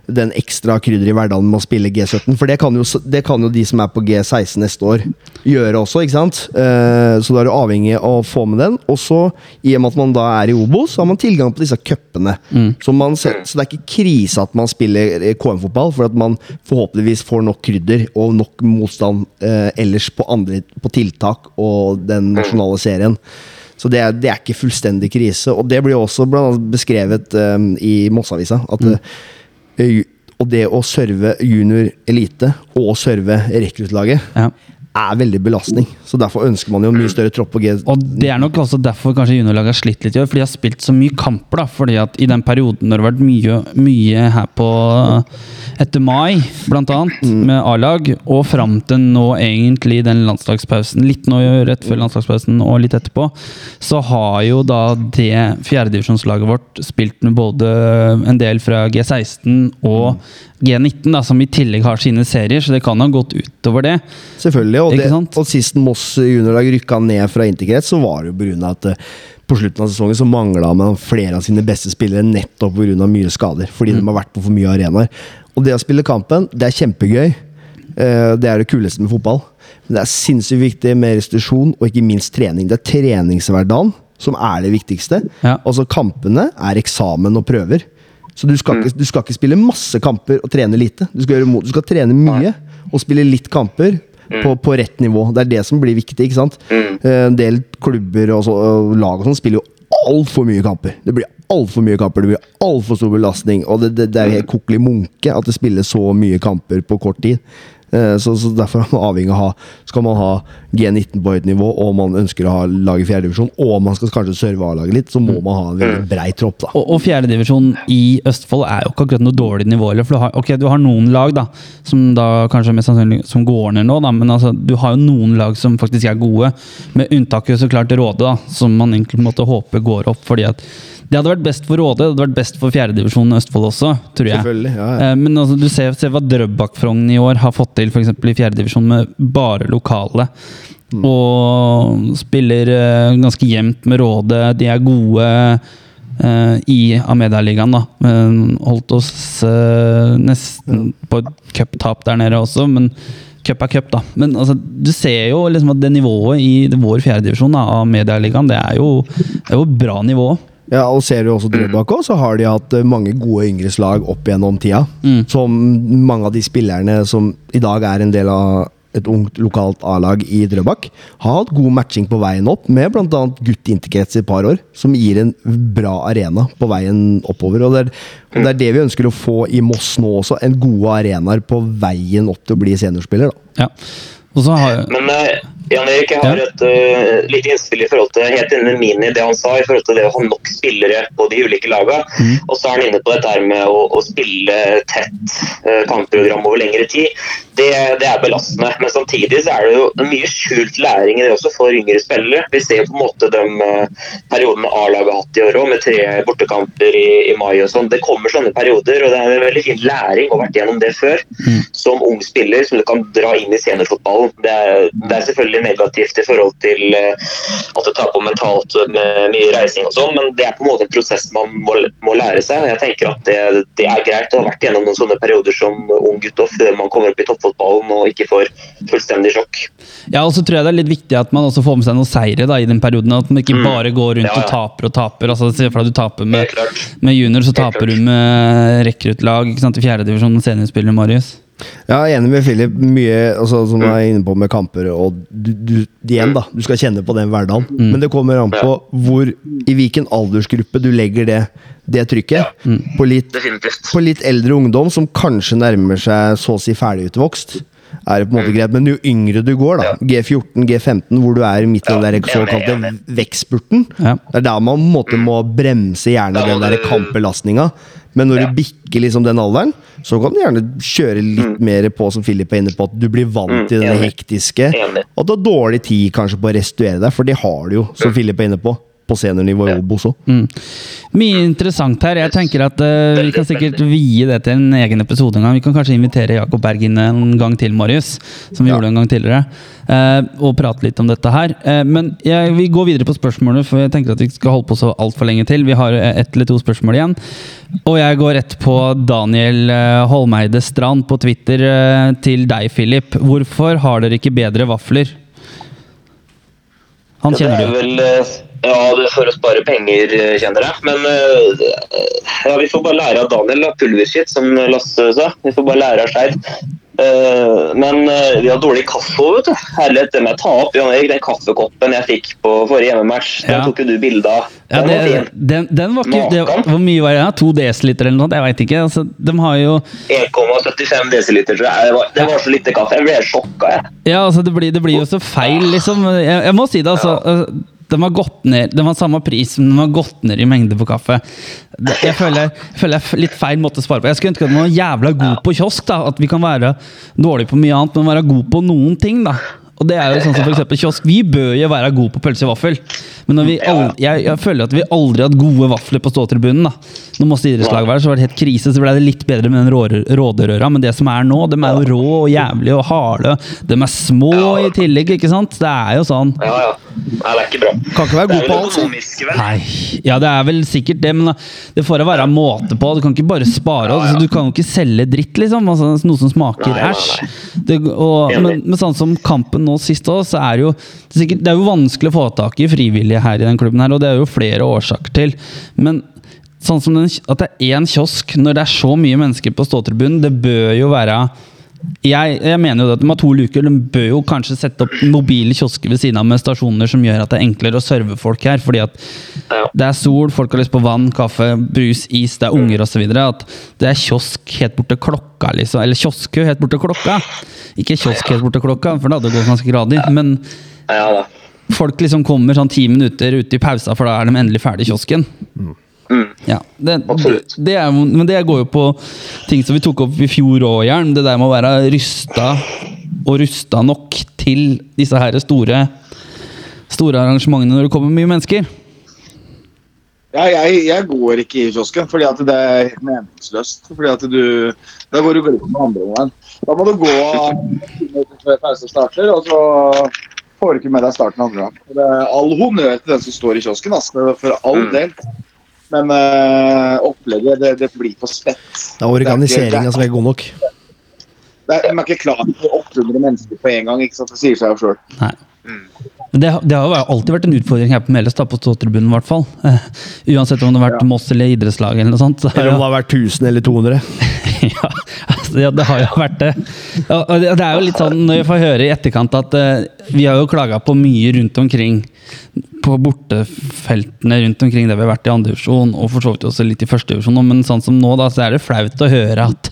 den ekstra krydder i hverdagen med å spille G17. For det kan, jo, det kan, jo, de som er på G16 neste år, gjøre også, ikke sant? Uh, så da er du avhengig av å få med den. Og så, i og med at man da er i Obos, så har man tilgang på disse cupene. Mm. Så, så, det er ikke krise at man spiller KM-fotball, for at man forhåpentligvis får nok krydder og nok motstand eh, ellers på, andre, på tiltak og den nasjonale serien. Så det er, det er, ikke fullstendig krise. Og det blir også blant annet beskrevet um, i Mossavisa. at mm. uh, og det å serve junior elite og serve rekruttlaget ja. Er veldig belastning. Så Derfor ønsker man jo mye større tropp på G. Og Det er nok også derfor kanskje juniorlaget har slitt litt, i år, for de har spilt så mye kamper. da, fordi at I den perioden når det har vært mye, mye her på etter mai, annet, mm. med A-lag, og fram til nå egentlig den landslagspausen, litt nå rett før landslagspausen og litt etterpå, så har jo da det fjerdedivisjonslaget vårt spilt med både en del fra G16 og G19, da, som i tillegg har sine serier, så det kan ha gått utover det. Selvfølgelig, og, det, og sist Moss juniorlag rykka ned fra interkrets, så var det jo pga. at eh, på slutten av sesongen så mangla man flere av sine beste spillere nettopp pga. mye skader. Fordi mm. de har vært på for mye arenaer. Og det å spille kampen, det er kjempegøy. Eh, det er det kuleste med fotball. Men det er sinnssykt viktig med restitusjon og ikke minst trening. Det er treningshverdagen som er det viktigste. Ja. Altså Kampene er eksamen og prøver. Så du skal, ikke, du skal, ikke, spille masse kamper og trene lite. Du skal, gjøre, du skal trene mye og spille litt kamper på, på, rett nivå. Det er det som blir viktig. ikke sant? Eh, en del klubber og, så, og lag og sånn spiller jo altfor mye kamper. Det blir altfor mye kamper, det blir altfor stor belastning. Og det, det, det er helt kokelig munke at det spilles så mye kamper på kort tid. Eh, så, så, Derfor er man avhengig av å ha Skal man ha G19 på høyt nivå, og man ønsker å ha lag i fjerdedivisjon, og man skal kanskje serve A-laget litt, så må man ha en veldig mm. brei tropp. da. Og, og fjerdedivisjon i Østfold er jo ikke akkurat noe dårlig nivå. Eller, for du har, ok, du har noen lag da, som da kanskje mest sannsynlig som går ned nå, da, men altså, du har jo noen lag som faktisk er gode. Med unntaket så klart Råde, da, som man egentlig måtte håpe går opp. fordi at det hadde vært best for Råde, det hadde vært best for fjerdedivisjon Østfold også, tror jeg. Selvfølgelig, ja, ja. Eh, men altså, du ser, ser hva Drøbak-Frogn i år har fått til f.eks. i fjerdedivisjon med bare lokale. Mm. Og spiller uh, ganske jevnt med Råde. De er gode uh, i Amedia-ligaen, da. Men holdt oss nesten på et cuptap der nede også, men cup er cup, da. Men altså, du ser jo liksom at det nivået i vår fjerdedivisjon av Medialigaen, det er jo, det er jo bra nivå. Ja, og ser du også Drøbak òg, så har de hatt eh, mange gode yngre slag opp gjennom tida. Mm. Som mange av de spillerne som i dag er en del av et ungt lokalt A-lag i Drøbak, har hatt god matching på veien opp, med bl.a. gutt interkrets i et par år, som gir en bra arena på veien oppover. Og det, er, og det er det vi ønsker å få i Moss nå også, en gode arenaer på veien opp til å bli seniorspiller. da. Ja. Har Men eh, Jan Erik, jeg har et uh, lite innspill i forhold til helt inne min Mini det han sa i forhold til det å ha nok spillere på de ulike lagene. Mm. Og så er han inne på dette her med å, å spille tett uh, kampprogram over lengre tid. Det, det er belastende. Men samtidig så er det jo mye skjult læring i det også for yngre spillere. Vi ser jo på en måte de uh, periodene A-laget har hatt i år òg, med tre bortekamper i, i mai og sånn. Det kommer sånne perioder, og det er en veldig fin læring å ha vært gjennom det før. Som ung spiller som du kan dra inn i seniorfotballen. Det er, det er selvfølgelig negativt i forhold til eh, at det tar på mentalt med mye reising og sånn, men det er på en måte en prosess man må, må lære seg. Jeg tenker at det, det er greit å ha vært gjennom noen sånne perioder som ung gutt før man kommer opp i toppfotballen og ikke får fullstendig sjokk. Ja, og så tror jeg det er litt viktig at man også får med seg noen seire da, i den perioden. At man ikke bare går rundt Mm. Ja, ja. og taper og taper. altså Se for deg du taper med, med junior, så taper du med rekruttlag ikke sant, i fjerdedivisjon og seniorspiller, Marius. Ja, jeg er enig med Philip. Mye altså, som jeg er inne på med kamper. Og du, du, igjen, da. Du skal kjenne på den hverdagen. Men det kommer an på hvor, i hvilken aldersgruppe du legger det, det trykket. På, litt, på litt eldre ungdom som kanskje nærmer seg så å si ferdigutvokst. Er det på en måte greit, Men jo yngre du går, da G14, G15, hvor du er midt i den der såkalte vekstspurten Ja. Det er der man på en måte må bremse gjerne den der kampbelastninga. Men når Ja. du bikker liksom den alderen, så kan du gjerne kjøre litt mer på, som Philip er inne på, at du blir vant Mm, til det hektiske. Enig. Og du har dårlig tid kanskje på å restituere deg, for det har du jo, som Philip er inne på, på seniornivå i Obos òg. Mm. Mye interessant her. Jeg tenker at uh, Vi kan sikkert vie det til en egen episode en gang. Vi kan kanskje invitere Jakob Berg inn en gang til, Marius. Som vi gjorde en gang tidligere. Uh, og prate litt om dette her. Uh, men jeg, vi går videre på spørsmålene, for jeg tenker at vi skal holde på så altfor lenge til. Vi har ett eller to spørsmål igjen. Og jeg går rett på Daniel Holmeide Strand på Twitter til deg, Philip. Hvorfor har dere ikke bedre vafler? Han Det kjenner er du. Ja, det for å spare penger, eh, kjenner jeg. Men eh, ja, vi får bare lære av Daniel, da. Pulverskitt, som Lasse sa. Vi får bare lære av Skeid. Eh, men vi har dårlig kaffe vet du. Herlighet, det må jeg ta opp. Jan Erik, den kaffekoppen jeg fikk på forrige hjemmematch, den Ja. tok jo du bilde av. Ja, Den det, den, den var ikke det, Hvor mye var det? To desiliter eller noe sånt? Jeg veit ikke. Altså, de har jo 1,75 desiliter, tror jeg. Det var, det var så lite kaffe. Jeg ble sjokka, jeg. Ja, altså, det blir, det blir jo så feil, liksom. Jeg, jeg må si det, altså. Den var gått ned Den var samme pris, men den var gått ned i mengde på kaffe. Det- Jeg føler, jeg føler er litt feil måte å spare på. Jeg skulle ønske at man var jævla god på kiosk. da At vi kan være dårlig på mye annet, men være god på noen ting. da Og det er jo sånn som for eksempel kiosk. Vi bør jo være gode på pølse og vaffel. Men når vi aldri, jeg, jeg føler at vi aldri har hatt gode vafler på ståtribunen. da Når Moss idrettslag var der, så var det helt krise. Så ble det litt bedre med den rå- råderøra. Men det som er nå, de er jo rå og jævlige og harde. De er små i tillegg, ikke sant? Det er jo sånn. Ja, ja. Nei, det er ikke bra. Kan ikke være god på alt. vel? Nei, ja det er vel sikkert det, men det får da være måte på. Du kan ikke bare spare. Ja, ja. Altså, du kan jo ikke selge dritt, liksom. Altså, noe som smaker æsj. Men, men sånn som kampen nå sist òg, så er det jo det er, sikkert, det er jo vanskelig å få tak i frivillige her i den klubben her, og det er jo flere årsaker til. Men sånn som den, at det er én kiosk når det er så mye mennesker på ståtribunen, det bør jo være jeg, jeg mener jo at de har to luker. De bør jo kanskje sette opp mobile kiosker ved siden av med stasjoner som gjør at det er enklere å serve folk her. Fordi at det er sol, folk har lyst på vann, kaffe, brus, is, det er unger osv. At det er kiosk helt borte klokka, liksom. Eller kioskø helt borte klokka. Ikke kiosk helt borte klokka, for det hadde gått ganske gradig. Men folk liksom kommer sånn ti minutter ute i pausa, for da er de endelig ferdig i kiosken. Mm. Ja, det, det, Absolutt. det er, men det går jo på ting som vi tok opp i fjor òg, Jern. Det der med å være rysta og rusta nok til disse her store, store arrangementene når det kommer mye mennesker. Ja, jeg, jeg går ikke i kiosken fordi at det er meningsløst. Fordi at du, Da går du glipp av andre omgang. Da må du gå før pausen starter, og så får du ikke med deg starten andre gang. Det er all honnør til den som står i kiosken, altså, for all Mm. del. Men uh, opplegget, det, det blir for spett. Det er organiseringa som er god nok. Det er, man er ikke klar for 800 mennesker på en gang. ikke sant? Det sier seg jo sjøl. Det, det har jo alltid vært en utfordring her på Meløs, på ståtribunen i hvert fall. Uh, uansett om det har vært Moss eller idrettslag eller noe sånt. så Eller om det har vært 1000 eller 200. ja, altså, ja, det har jo vært det. Og, og det det er jo litt sånn når vi får høre i etterkant at uh, vi har jo klaga på mye rundt omkring på bortefeltene rundt omkring der vi har vært i andre divisjon, og for så vidt også litt i første divisjon, men sånn som nå, da, så er det flaut å høre at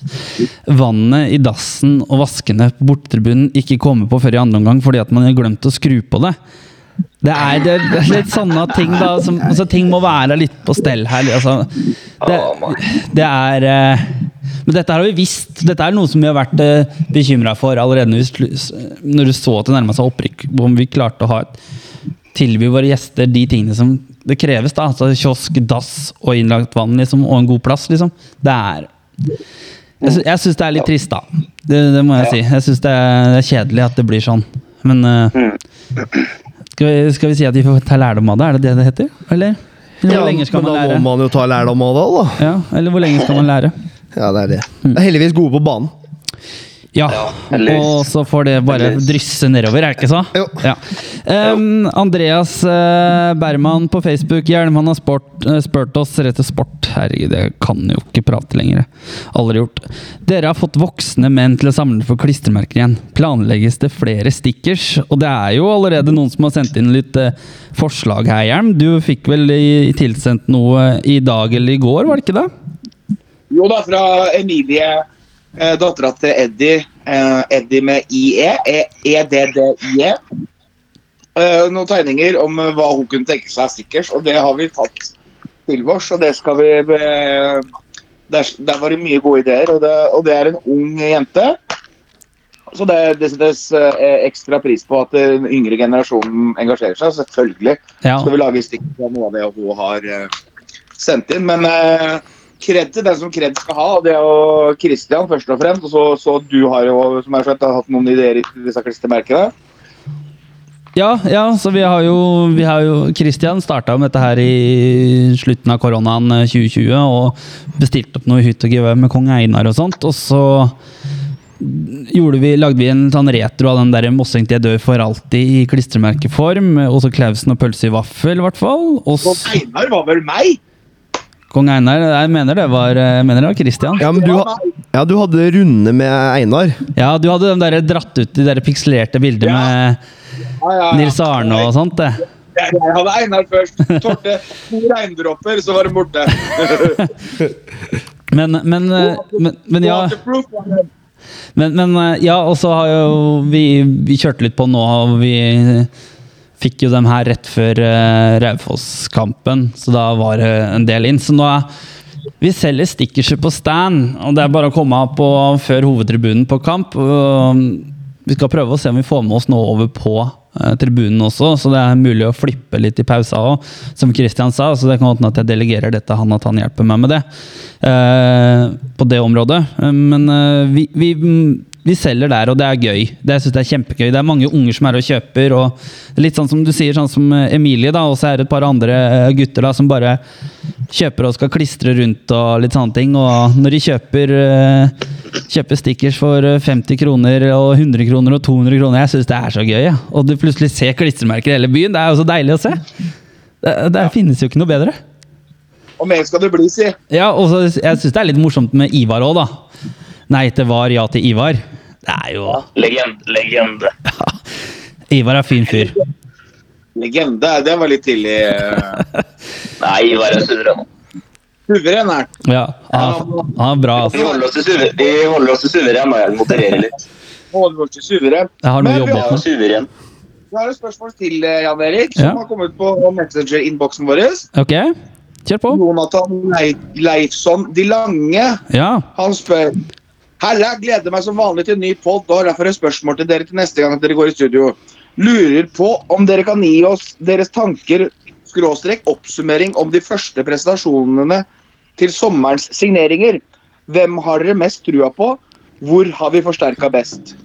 vannet i dassen og vaskene på bortetribunen ikke kommer på før i andre omgang fordi at man har glemt å skru på det. Det er, det er litt sånne ting, da. Som, altså, ting må være litt på stell her. Altså, det, det er eh, Men dette har vi visst. Dette er noe som vi har vært uh, bekymra for allerede når du så at det nærma seg opprykk. Om vi klarte å ha et tilby våre gjester de tingene som det kreves. da, altså Kiosk, dass og innlagt vann liksom, og en god plass. liksom. Det er Jeg, sy jeg syns det er litt trist, da. Det, det må jeg si. Jeg syns det, det er kjedelig at det blir sånn. Men uh, skal, vi, skal vi si at vi får ta lærdom av det? Er det det det heter? Eller, eller ja, lenge skal men man da lære? må man jo ta lærdom av det, da. Ja, eller hvor lenge skal man lære? Ja, det er det. Det er heldigvis gode på banen. Ja, og så får det bare drysse nedover, er det ikke så? Jo. Ja. Um, Andreas uh, Berman på Facebook, Hjelm, han har spurt, uh, spurt oss rett til sport. Herregud, jeg kan jo ikke prate lenger. Aldri gjort. Dere har fått voksne menn til å samle for klistremerker igjen. Planlegges det flere stickers? Og det er jo allerede noen som har sendt inn litt uh, forslag her, Hjelm. Du fikk vel i, tilsendt noe i dag eller i går, var det ikke det? Jo da, fra Emilie, eh, dattera til Eddie. Eh, Eddie med IE. E- EDDIE. Eh, noen tegninger om eh, hva hun kunne tenke seg av stickers, og det har vi tatt til oss. Og det skal vi eh, der, der var det mye gode ideer, og det, og det er en ung jente. Så det, det settes eh, ekstra pris på at den yngre generasjonen engasjerer seg. Selvfølgelig Ja. skal vi lage stikkers av noe av det hun har eh, sendt inn. Men eh, kred til den som kred skal ha, det er jo Christian først og fremst. Og så, så du har jo, som er skjønt, har hatt noen ideer i disse klistremerkene. Ja, ja, så vi har jo, vi har jo Christian starta med dette her i slutten av koronaen eh, 2020 og bestilte opp noe hytt og gevær med kong Einar og sånt. Og så gjorde vi, lagde vi en sånn retro av den der 'Mossing til jeg dør for alltid' i klistremerkeform. Og så Klausen og pølse i vaffel, i hvert fall. Og Og Einar var vel meg? Kong Einar Jeg mener det var, jeg mener det var Christian. Ja, men du, ha, ja, du hadde runde med Einar. Ja, du hadde de der dratt ut de der pikselerte bildene Ja. med. Nils Arne og sånt. det. Jeg, jeg hadde Einar først. Torte to regndråper, så var det borte. Men, men, eh, men, men ja. Men, men eh, ja, og så har jo vi, vi kjørt litt på nå, og vi fikk jo dem her rett før uh, Raufoss-kampen, så da var det en del inn. Så nå er vi selger stickerser på stand, og det er bare å komme på før hovedtribunen på kamp. Vi skal prøve å se om vi får med oss noe over på eh, tribunen også, så det er mulig å flippe litt i pausa òg, som Christian sa. Så det kan hende at jeg delegerer det til han, at han hjelper meg med det. eh, på det området. Men vi, vi, vi selger der, og det er gøy. Det jeg synes det er kjempegøy. Det er mange unger som er og kjøper. og Litt sånn som du sier, sånn som eh, Emilie, da, og så er det et par andre eh, gutter da, som bare kjøper og skal klistre rundt og litt sånne ting. Og når de kjøper, eh, kjøper stickers for eh, 50 kroner og 100 kroner og 200 kroner, jeg syns det er så gøy. Ja. Og du plutselig ser klistremerker i hele byen. Det er jo så deilig å se. Det, det finnes jo ikke noe bedre. Og mer skal det bli, si. Ja, og så, jeg syns det er litt morsomt med Ivar òg, da. Nei det var, ja til Ivar. Det er jo Legend, legende. Ivar er fin fyr. Legende. Det var litt tidlig. eh, Nei, Ivar er suveren. Suveren er. Ja, han, er- han er bra, Vi altså. holder oss til suveren, vi holder oss til suveren, og jeg modererer litt. Holder oss til suveren. Jeg har noe jobb igjen. med. suveren. Vi har et spørsmål til, eh, Jan Erik, som Ja. har kommet på Messenger-innboksen vår. Ok, kjør på. Jonathan Leif Leifsson De Lange Ja. han spør Halla, gleder meg som vanlig til en ny pod og har derfor et spørsmål til dere til neste gang dere går i studio. Lurer på om dere kan gi oss deres tanker skråstrek oppsummering om de første presentasjonene til sommerens signeringer. Hvem har dere mest trua på? Hvor har vi forsterka best?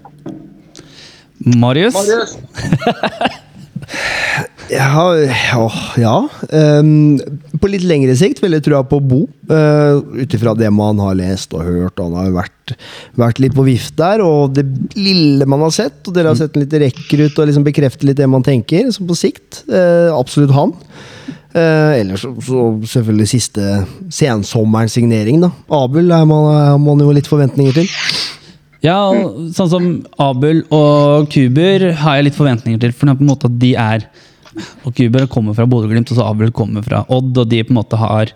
Marius? Marius? Ja, ja, ja. Um, på litt lengre sikt vil jeg tro på Bo. Uh, Ut ifra det man har lest og hørt. Han har vært, vært litt på vift der. Og det lille man har sett, og dere har sett en litt rekrutt og liksom bekrefter litt det man tenker, så på sikt Uh, absolutt han. Uh, ellers så, selvfølgelig siste sensommerens signering, da. Abel er man, har man jo litt forventninger til. Ja, sånn som Abel og Kuber har jeg litt forventninger til. For på en måte at de er Og Kuber kommer fra Bodø-Glimt, og så Abel kommer fra Odd, og de på en måte har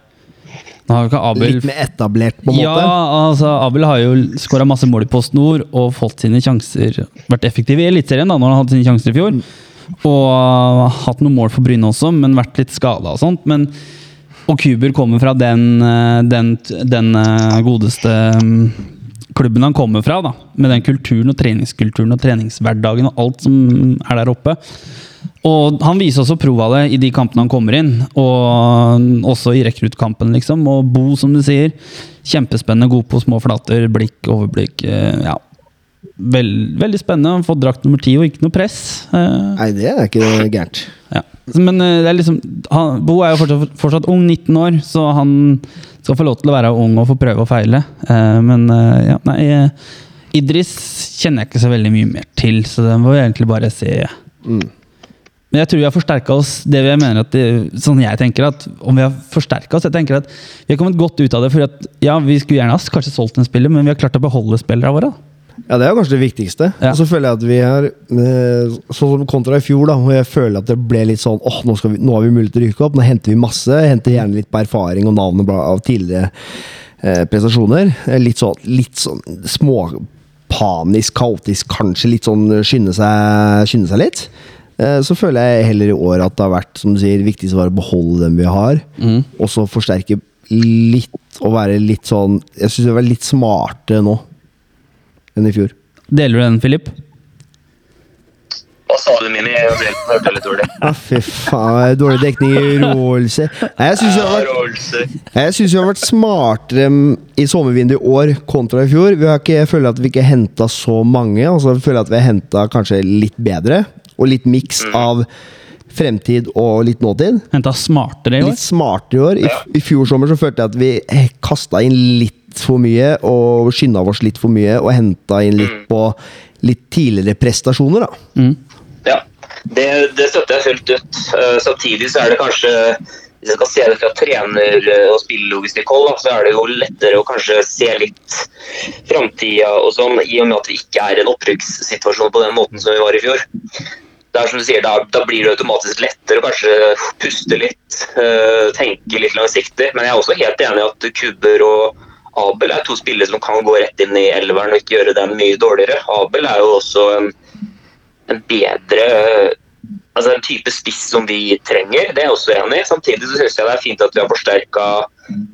Nå har ikke Abel Litt mer etablert, på en ja, måte. altså Abel har jo skåra masse mål i Post Nord og fått sine sjanser Vært effektiv i Eliteserien da, når han hadde sine sjanser i fjor. Og hatt noen mål for Bryne også, men vært litt skada og sånt. Men, og Kuber kommer fra den, uh, den, den uh, godeste um, klubben han kommer fra, da. Med den kulturen og treningskulturen og treningshverdagen og alt som er der oppe. Og han viser også prov det i de kampene han kommer inn, og også i rekruttkampen, liksom. Og Bo, som du sier, kjempespennende, god på små flater, blikk, overblikk. eh, Ja. Veld, veldig spennende. Han fått drakt nummer ti og ikke noe press. Eh, Nei, det er ikke gærent. ja. Men eh, det er liksom han, Bo er jo fortsatt, fortsatt ung, 19 år, så han skal få lov til å være ung og få prøve og feile. Eh, men ja, nei Idris kjenner jeg ikke så veldig mye mer til, så den må vi egentlig bare se. Mm. Men jeg tror vi har forsterka oss. det vi mener at det, sånn jeg tenker at Om vi har oss Jeg tenker at vi har kommet godt ut av det. For at, ja, vi skulle gjerne ha kanskje solgt en spiller, men vi har klart å beholde spillerne våre. da. Ja, det er kanskje det viktigste. Ja. Og så føler jeg at vi er eh, Sånn som kontra i fjor, da, hvor jeg føler at det ble litt sånn åh, nå, skal vi, nå har vi mulighet til å rykke opp. Nå henter vi masse. Henter gjerne litt på erfaring og navnet av tidligere eh, prestasjoner. Eh, Litt sånn, litt sånn småpanisk, kaotisk, kanskje litt sånn skynde seg, skynde seg litt. Eh, Så føler jeg heller i år at det har vært som du sier, viktigst å beholde dem vi har, og så forsterke litt og være litt sånn Jeg syns vi var litt smarte nå enn i fjor. Deler du den, Filip? Hva sa du, Mini? Jeg hørte litt dårlig. Ah, fy faen. Dårlig dekning i Roelse. Nei, Jeg syns vi, har har vært smartere mm, i sommervinduet i år kontra i fjor. Vi har ikke, jeg føler at vi ikke henta så mange. Altså, jeg føler at vi har henta kanskje litt bedre. Og litt miks av fremtid og litt nåtid. Henta smartere i år? Litt smartere i år. I, I fjor sommer så følte jeg at vi kasta inn litt for mye og skynda oss litt for mye og henta inn litt på litt tidligere prestasjoner, da. Mm. Ja, det, det støtter jeg fullt ut. Eh, samtidig så er det kanskje hvis jeg skal se det fra trener- og spillelogistikkhold, så er det jo lettere å kanskje se litt framtida og sånn, i og med at vi ikke er i en opprykkssituasjon på den måten som vi var i fjor. Det er som du sier, da, da blir det automatisk lettere å kanskje puste litt, eh, tenke litt langsiktig. Men jeg er også helt enig i at kubber og Abel er to spillere som kan gå rett inn i elveren og ikke gjøre den mye dårligere. Abel er jo også en, en bedre altså en type spiss som vi trenger, det er jeg også enig i. Samtidig så synes jeg det er fint at vi har forsterka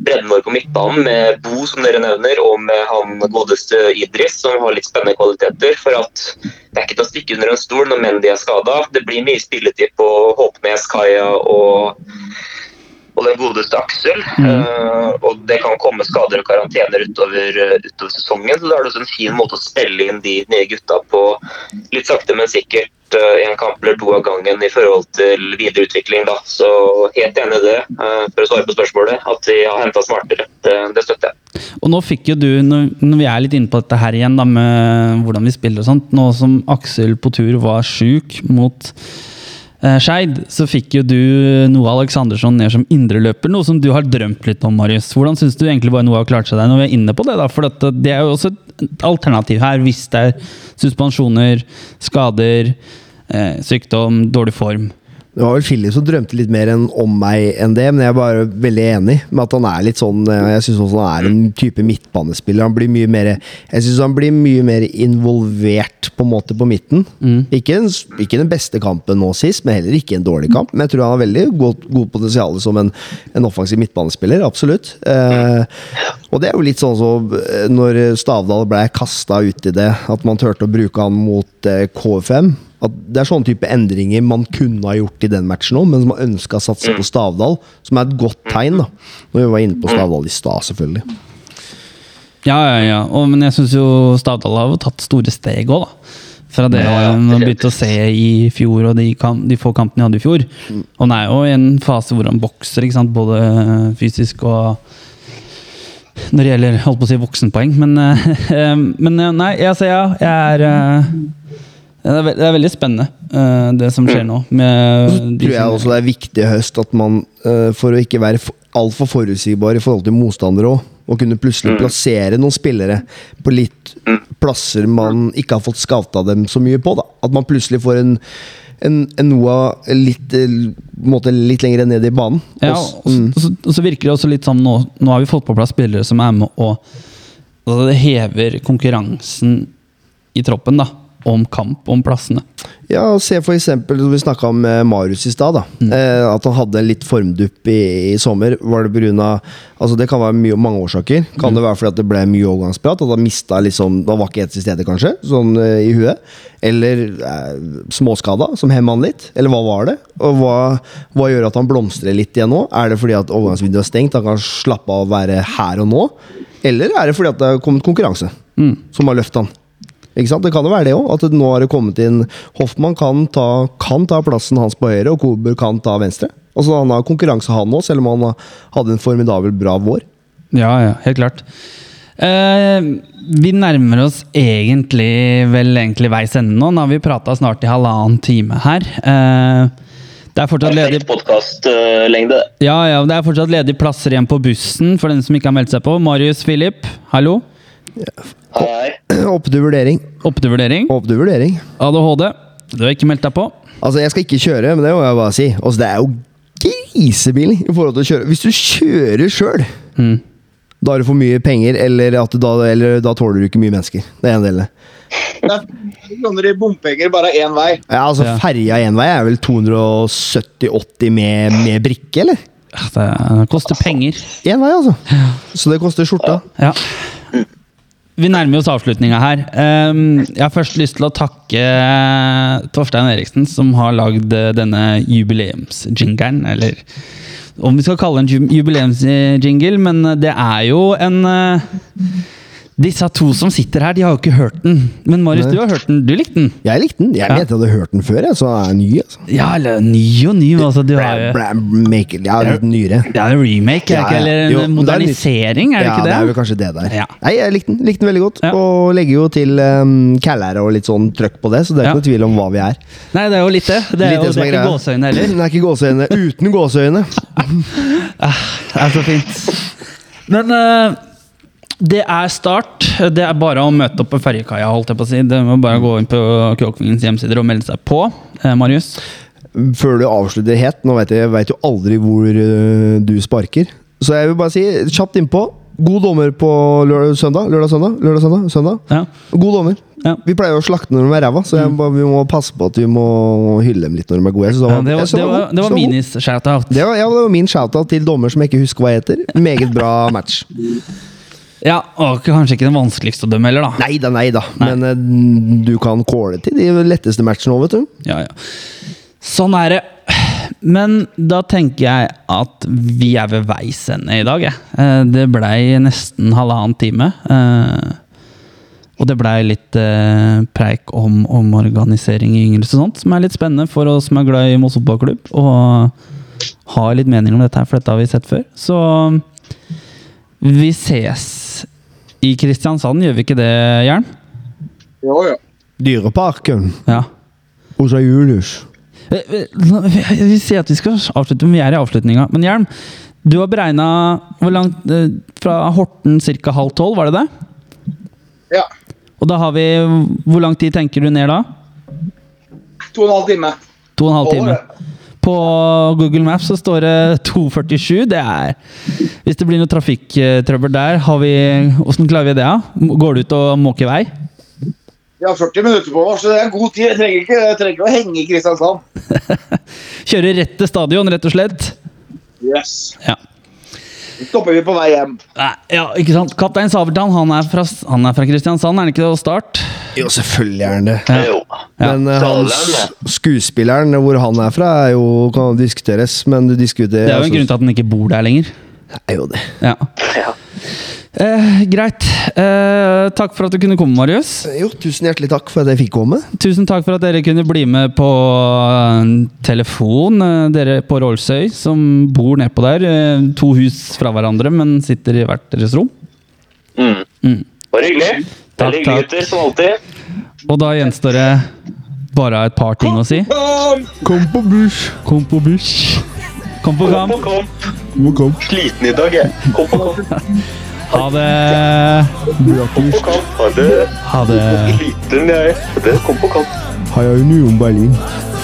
bredden vår på midtbanen med Bo, som dere nevner, og med han godeste Idris, som har litt spennende kvaliteter. For at det er ikke til å stikke under en stol når Mendy er skada. Det blir mye spilletid på Håpnes, Kaja og og den godeste Aksel. Eh, og det kan komme skader og karantener utover, eh, utover sesongen. Så da er det en fin måte å spille inn de nye gutta på litt sakte, men sikkert eh, en kamp eller to av gangen i forhold til videreutvikling. Da. Så helt enig i det, for å svare på spørsmålet, at vi har henta smartere. Det, det støtter jeg. Og nå fikk jo du, når, vi er litt inne på dette her igjen, da, med hvordan vi spiller og sånt Nå som Aksel på tur var sjuk mot Skeid, så fikk jo du Noah Aleksandersson ned som indreløper, noe som du har drømt litt om, Marius. Hvordan syns du egentlig bare Noah har klart seg der, når vi er inne på det? da? For dette, det er jo også et alternativ her, hvis det er suspensjoner, skader, eh, sykdom, dårlig form. Det var vel Philip som drømte litt mer om meg enn det, men jeg er bare veldig enig med at han er litt sånn eh, Jeg syns også han er en type midtbanespiller. Han blir mye mer Jeg syns han blir mye mer involvert på en måte på midten. Ikke, den, ikke den beste kampen nå sist, men heller ikke en dårlig kamp. Men jeg tror han har veldig god, god potensial som en, en offensiv midtbanespiller. Absolutt. Eh, og det er jo litt sånn som så, når Stavdal ble kasta ut i det, at man turte å bruke han mot eh, KFM. At det er sånne type endringer man kunne ha gjort i den matchen òg, men som har ønska å satse på Stavdal. Som er et godt tegn, da. Når vi var inne på Stavdal i stad, selvfølgelig. Ja, ja, ja. Og, men jeg syns jo Stavdal har jo tatt store steg òg, da. Fra det man begynte å se i fjor, og de, kam de få kampene de hadde i fjor. Og han er jo i en fase hvor han bokser, ikke sant? både fysisk og når det gjelder holdt på å si voksenpoeng. Men, eh, men nei, nei, altså ja, jeg er eh, det er, ve det er veldig spennende, eh, det som skjer nå. Med Så tror jeg også det er viktig i høst at man, eh, for å ikke være altfor forutsigbar i forhold til motstandere òg, og kunne plutselig plassere noen spillere på litt plasser man ikke har fått skauta dem så mye på. da At man plutselig får en, en, en Noah litt, eh, litt lenger ned i banen. Ja, Og mm. og, så- og, så, og så virker det også litt sånn nå, nå har vi fått på plass spillere som er med og altså Det hever konkurransen i troppen, da. Om kamp om plassene. Ja, se for eksempel, vi snakka om eh, Marius i stad. Mm. Eh, at han hadde en litt formdupp i, i sommer. Var det på grunn av, altså Det kan være mye, mange årsaker. Kan det være fordi at det ble mye overgangsprat? At han mista liksom, Da var ikke ett til stede, kanskje? Sånn eh, i huet. Eller eh, småskada, som hemma han litt? Eller hva var det? Og hva, hva gjør at han blomstrer litt igjen nå? Er det fordi at overgangsvinduet er stengt? Han kan slappe av og være her og nå? Eller er det fordi at det har kommet konkurranse som har løftet han? Ikke sant? Det kan jo være det òg. At nå har det kommet inn Hoffmann kan ta, kan ta plassen hans på høyre, og Kober kan ta venstre. Altså Han har konkurranse, han òg, selv om han hadde en formidabel bra vår. Ja, ja, helt klart. Eh, vi nærmer oss egentlig vel egentlig veis ende nå. Nå har vi prata snart i halvannen time her. Eh, det er fortsatt ledig podkastlengde. ja, ja, det er fortsatt ledige plasser igjen på bussen for den som ikke har meldt seg på. Marius Filip, hallo. Opp til vurdering. Oppe til vurdering. Opp til vurdering. ADHD. Du har ikke meldt deg på? Altså, jeg skal ikke kjøre, men det må jeg bare si. Altså, det er jo grisebillig i forhold til å kjøre. Hvis du kjører sjøl, Mm. da har du for mye penger, eller, at da, eller da tåler du ikke mye mennesker. Det er en del. Det er 50 kroner i bompenger bare én vei. Ja, altså, Ja. Ferja én vei er vel 270-80 med, med brikke, eller? Det koster penger. Én vei, altså. Så det koster skjorta. Ja. Vi nærmer oss avslutninga her. Ehm, jeg har først lyst til å takke Torstein Eriksen, som har lagd eh, denne jubileumsjingeren. Eller om vi skal kalle det en jubileumsjingle, men det er jo en eh, Disse to som sitter her, de har jo ikke hørt den. Men Marius, Nei. du har hørt den. Du likte den? Jeg likte den. Jeg Ja. mente jeg hadde hørt den før, jeg, så er ny. altså. Ja, eller ny og ny. Altså, du har jo make, ja, litt nyere. Det er en remake, er Ja, ikke? ja. Eller Jo, en det er det modernisering, er det ja, det er jo vel kanskje det der. Nei, jeg likte den likte den veldig godt, og legger jo til um, Kælære og litt sånn trøkk på det, så det er ikke noe tvil om hva vi er. Nei, det er jo litt det. Det er Litt jo som det er ikke gåseøyne heller. Det er ikke gåseøyne uten gåseøyne. Det er så fint. Men eh, det er start. Det er bare å møte opp på ferjekaia, holdt jeg på å si. Det må bare gå inn på Kråkvingens hjemsider og melde seg på. Eh, Marius? Før du avslutter helt, nå vet jeg, jeg vet jo aldri hvor uh, du sparker. Så jeg vil bare si kjapt innpå. God dommer på lørdag, søndag. Lørdag, søndag. Lørdag, søndag, søndag. Ja. God dommer. Ja. Vi pleier å slakte når de er ræva, så jeg, bare, vi må passe på at vi må hylle dem litt når de er gode. Ja, det var, var, var minis shout-out. Ja, det var min shout-out til dommer som jeg ikke husker hva jeg heter. Meget bra match. Ja, og kanskje ikke den vanskeligste å dømme heller, da. Neida, neida. nei da. Men eh, du kan kåle til de letteste matchene òg, vet du. Ja, ja. Sånn er det. Men da tenker jeg at vi er ved veis ende i dag, jeg. Eh, Det blei nesten halvannen time. eh, Og det blei litt preik om, omorganisering i yngre og sånt, som er litt spennende for oss som er glad i Moss fotballklubb. Og har litt mening om dette her, for dette har vi sett før. Så vi ses i Kristiansand, gjør vi ikke det, Jern? Jo, jo. Dyreparken. Ja. Hos Julius. Eh, eh, Vi sier at vi skal avslutte, men vi er i avslutninga. Men Hjelm, du har beregna hvor langt eh, Fra Horten ca. halv tolv, var det det? Ja. Og da har vi Hvor lang tid tenker du ned da? To og en halv time. To og en halv time. Det. På Google Maps så står det 2.47. Det er Hvis det blir noe trafikktrøbbel der, har vi Åssen klarer vi det? Går du ut og måker vei? Vi har 40 minutter på oss, så det er god tid. Jeg trenger ikke, jeg trenger ikke å henge i Kristiansand. Kjøre rett til stadion, rett og slett? Yes. Ja. Stopper vi på vei hjem. Nei, ja, ikke sant? Kaptein Sabeltann han er fra, han er fra Kristiansand, er han ikke det? å start? Jo, selvfølgelig er han det. Ja. Ja. Men uh, han, skuespilleren, hvor han er fra, er jo, kan diskuteres. Men du diskuterer Det er jo en grunn til at han ikke bor der lenger. Det er jo det. Ja. Ja. Eh, greit. Eh, takk for at du kunne komme, Marius. Jo, tusen hjertelig takk for at jeg fikk komme. Tusen takk for at dere kunne bli med på eh, telefon, eh, dere på Rålsøy, som bor nedpå der. eh, To hus fra hverandre, men sitter i hvert deres rom. Mm. Mm. Bare hyggelig. Takk, Veldig takk. hyggelig gutter, som alltid. Og da gjenstår det bare et par ting å si. Kom på bush. Kom på bush. Kom på Kom kamp. på kamp. Kom, kom. Sliten i dag, jeg. Kom på kamp. Ha det. Ha det. Ha det. Sliten, jeg. Det. Kom på kamp. Heia Union Berlin. om skal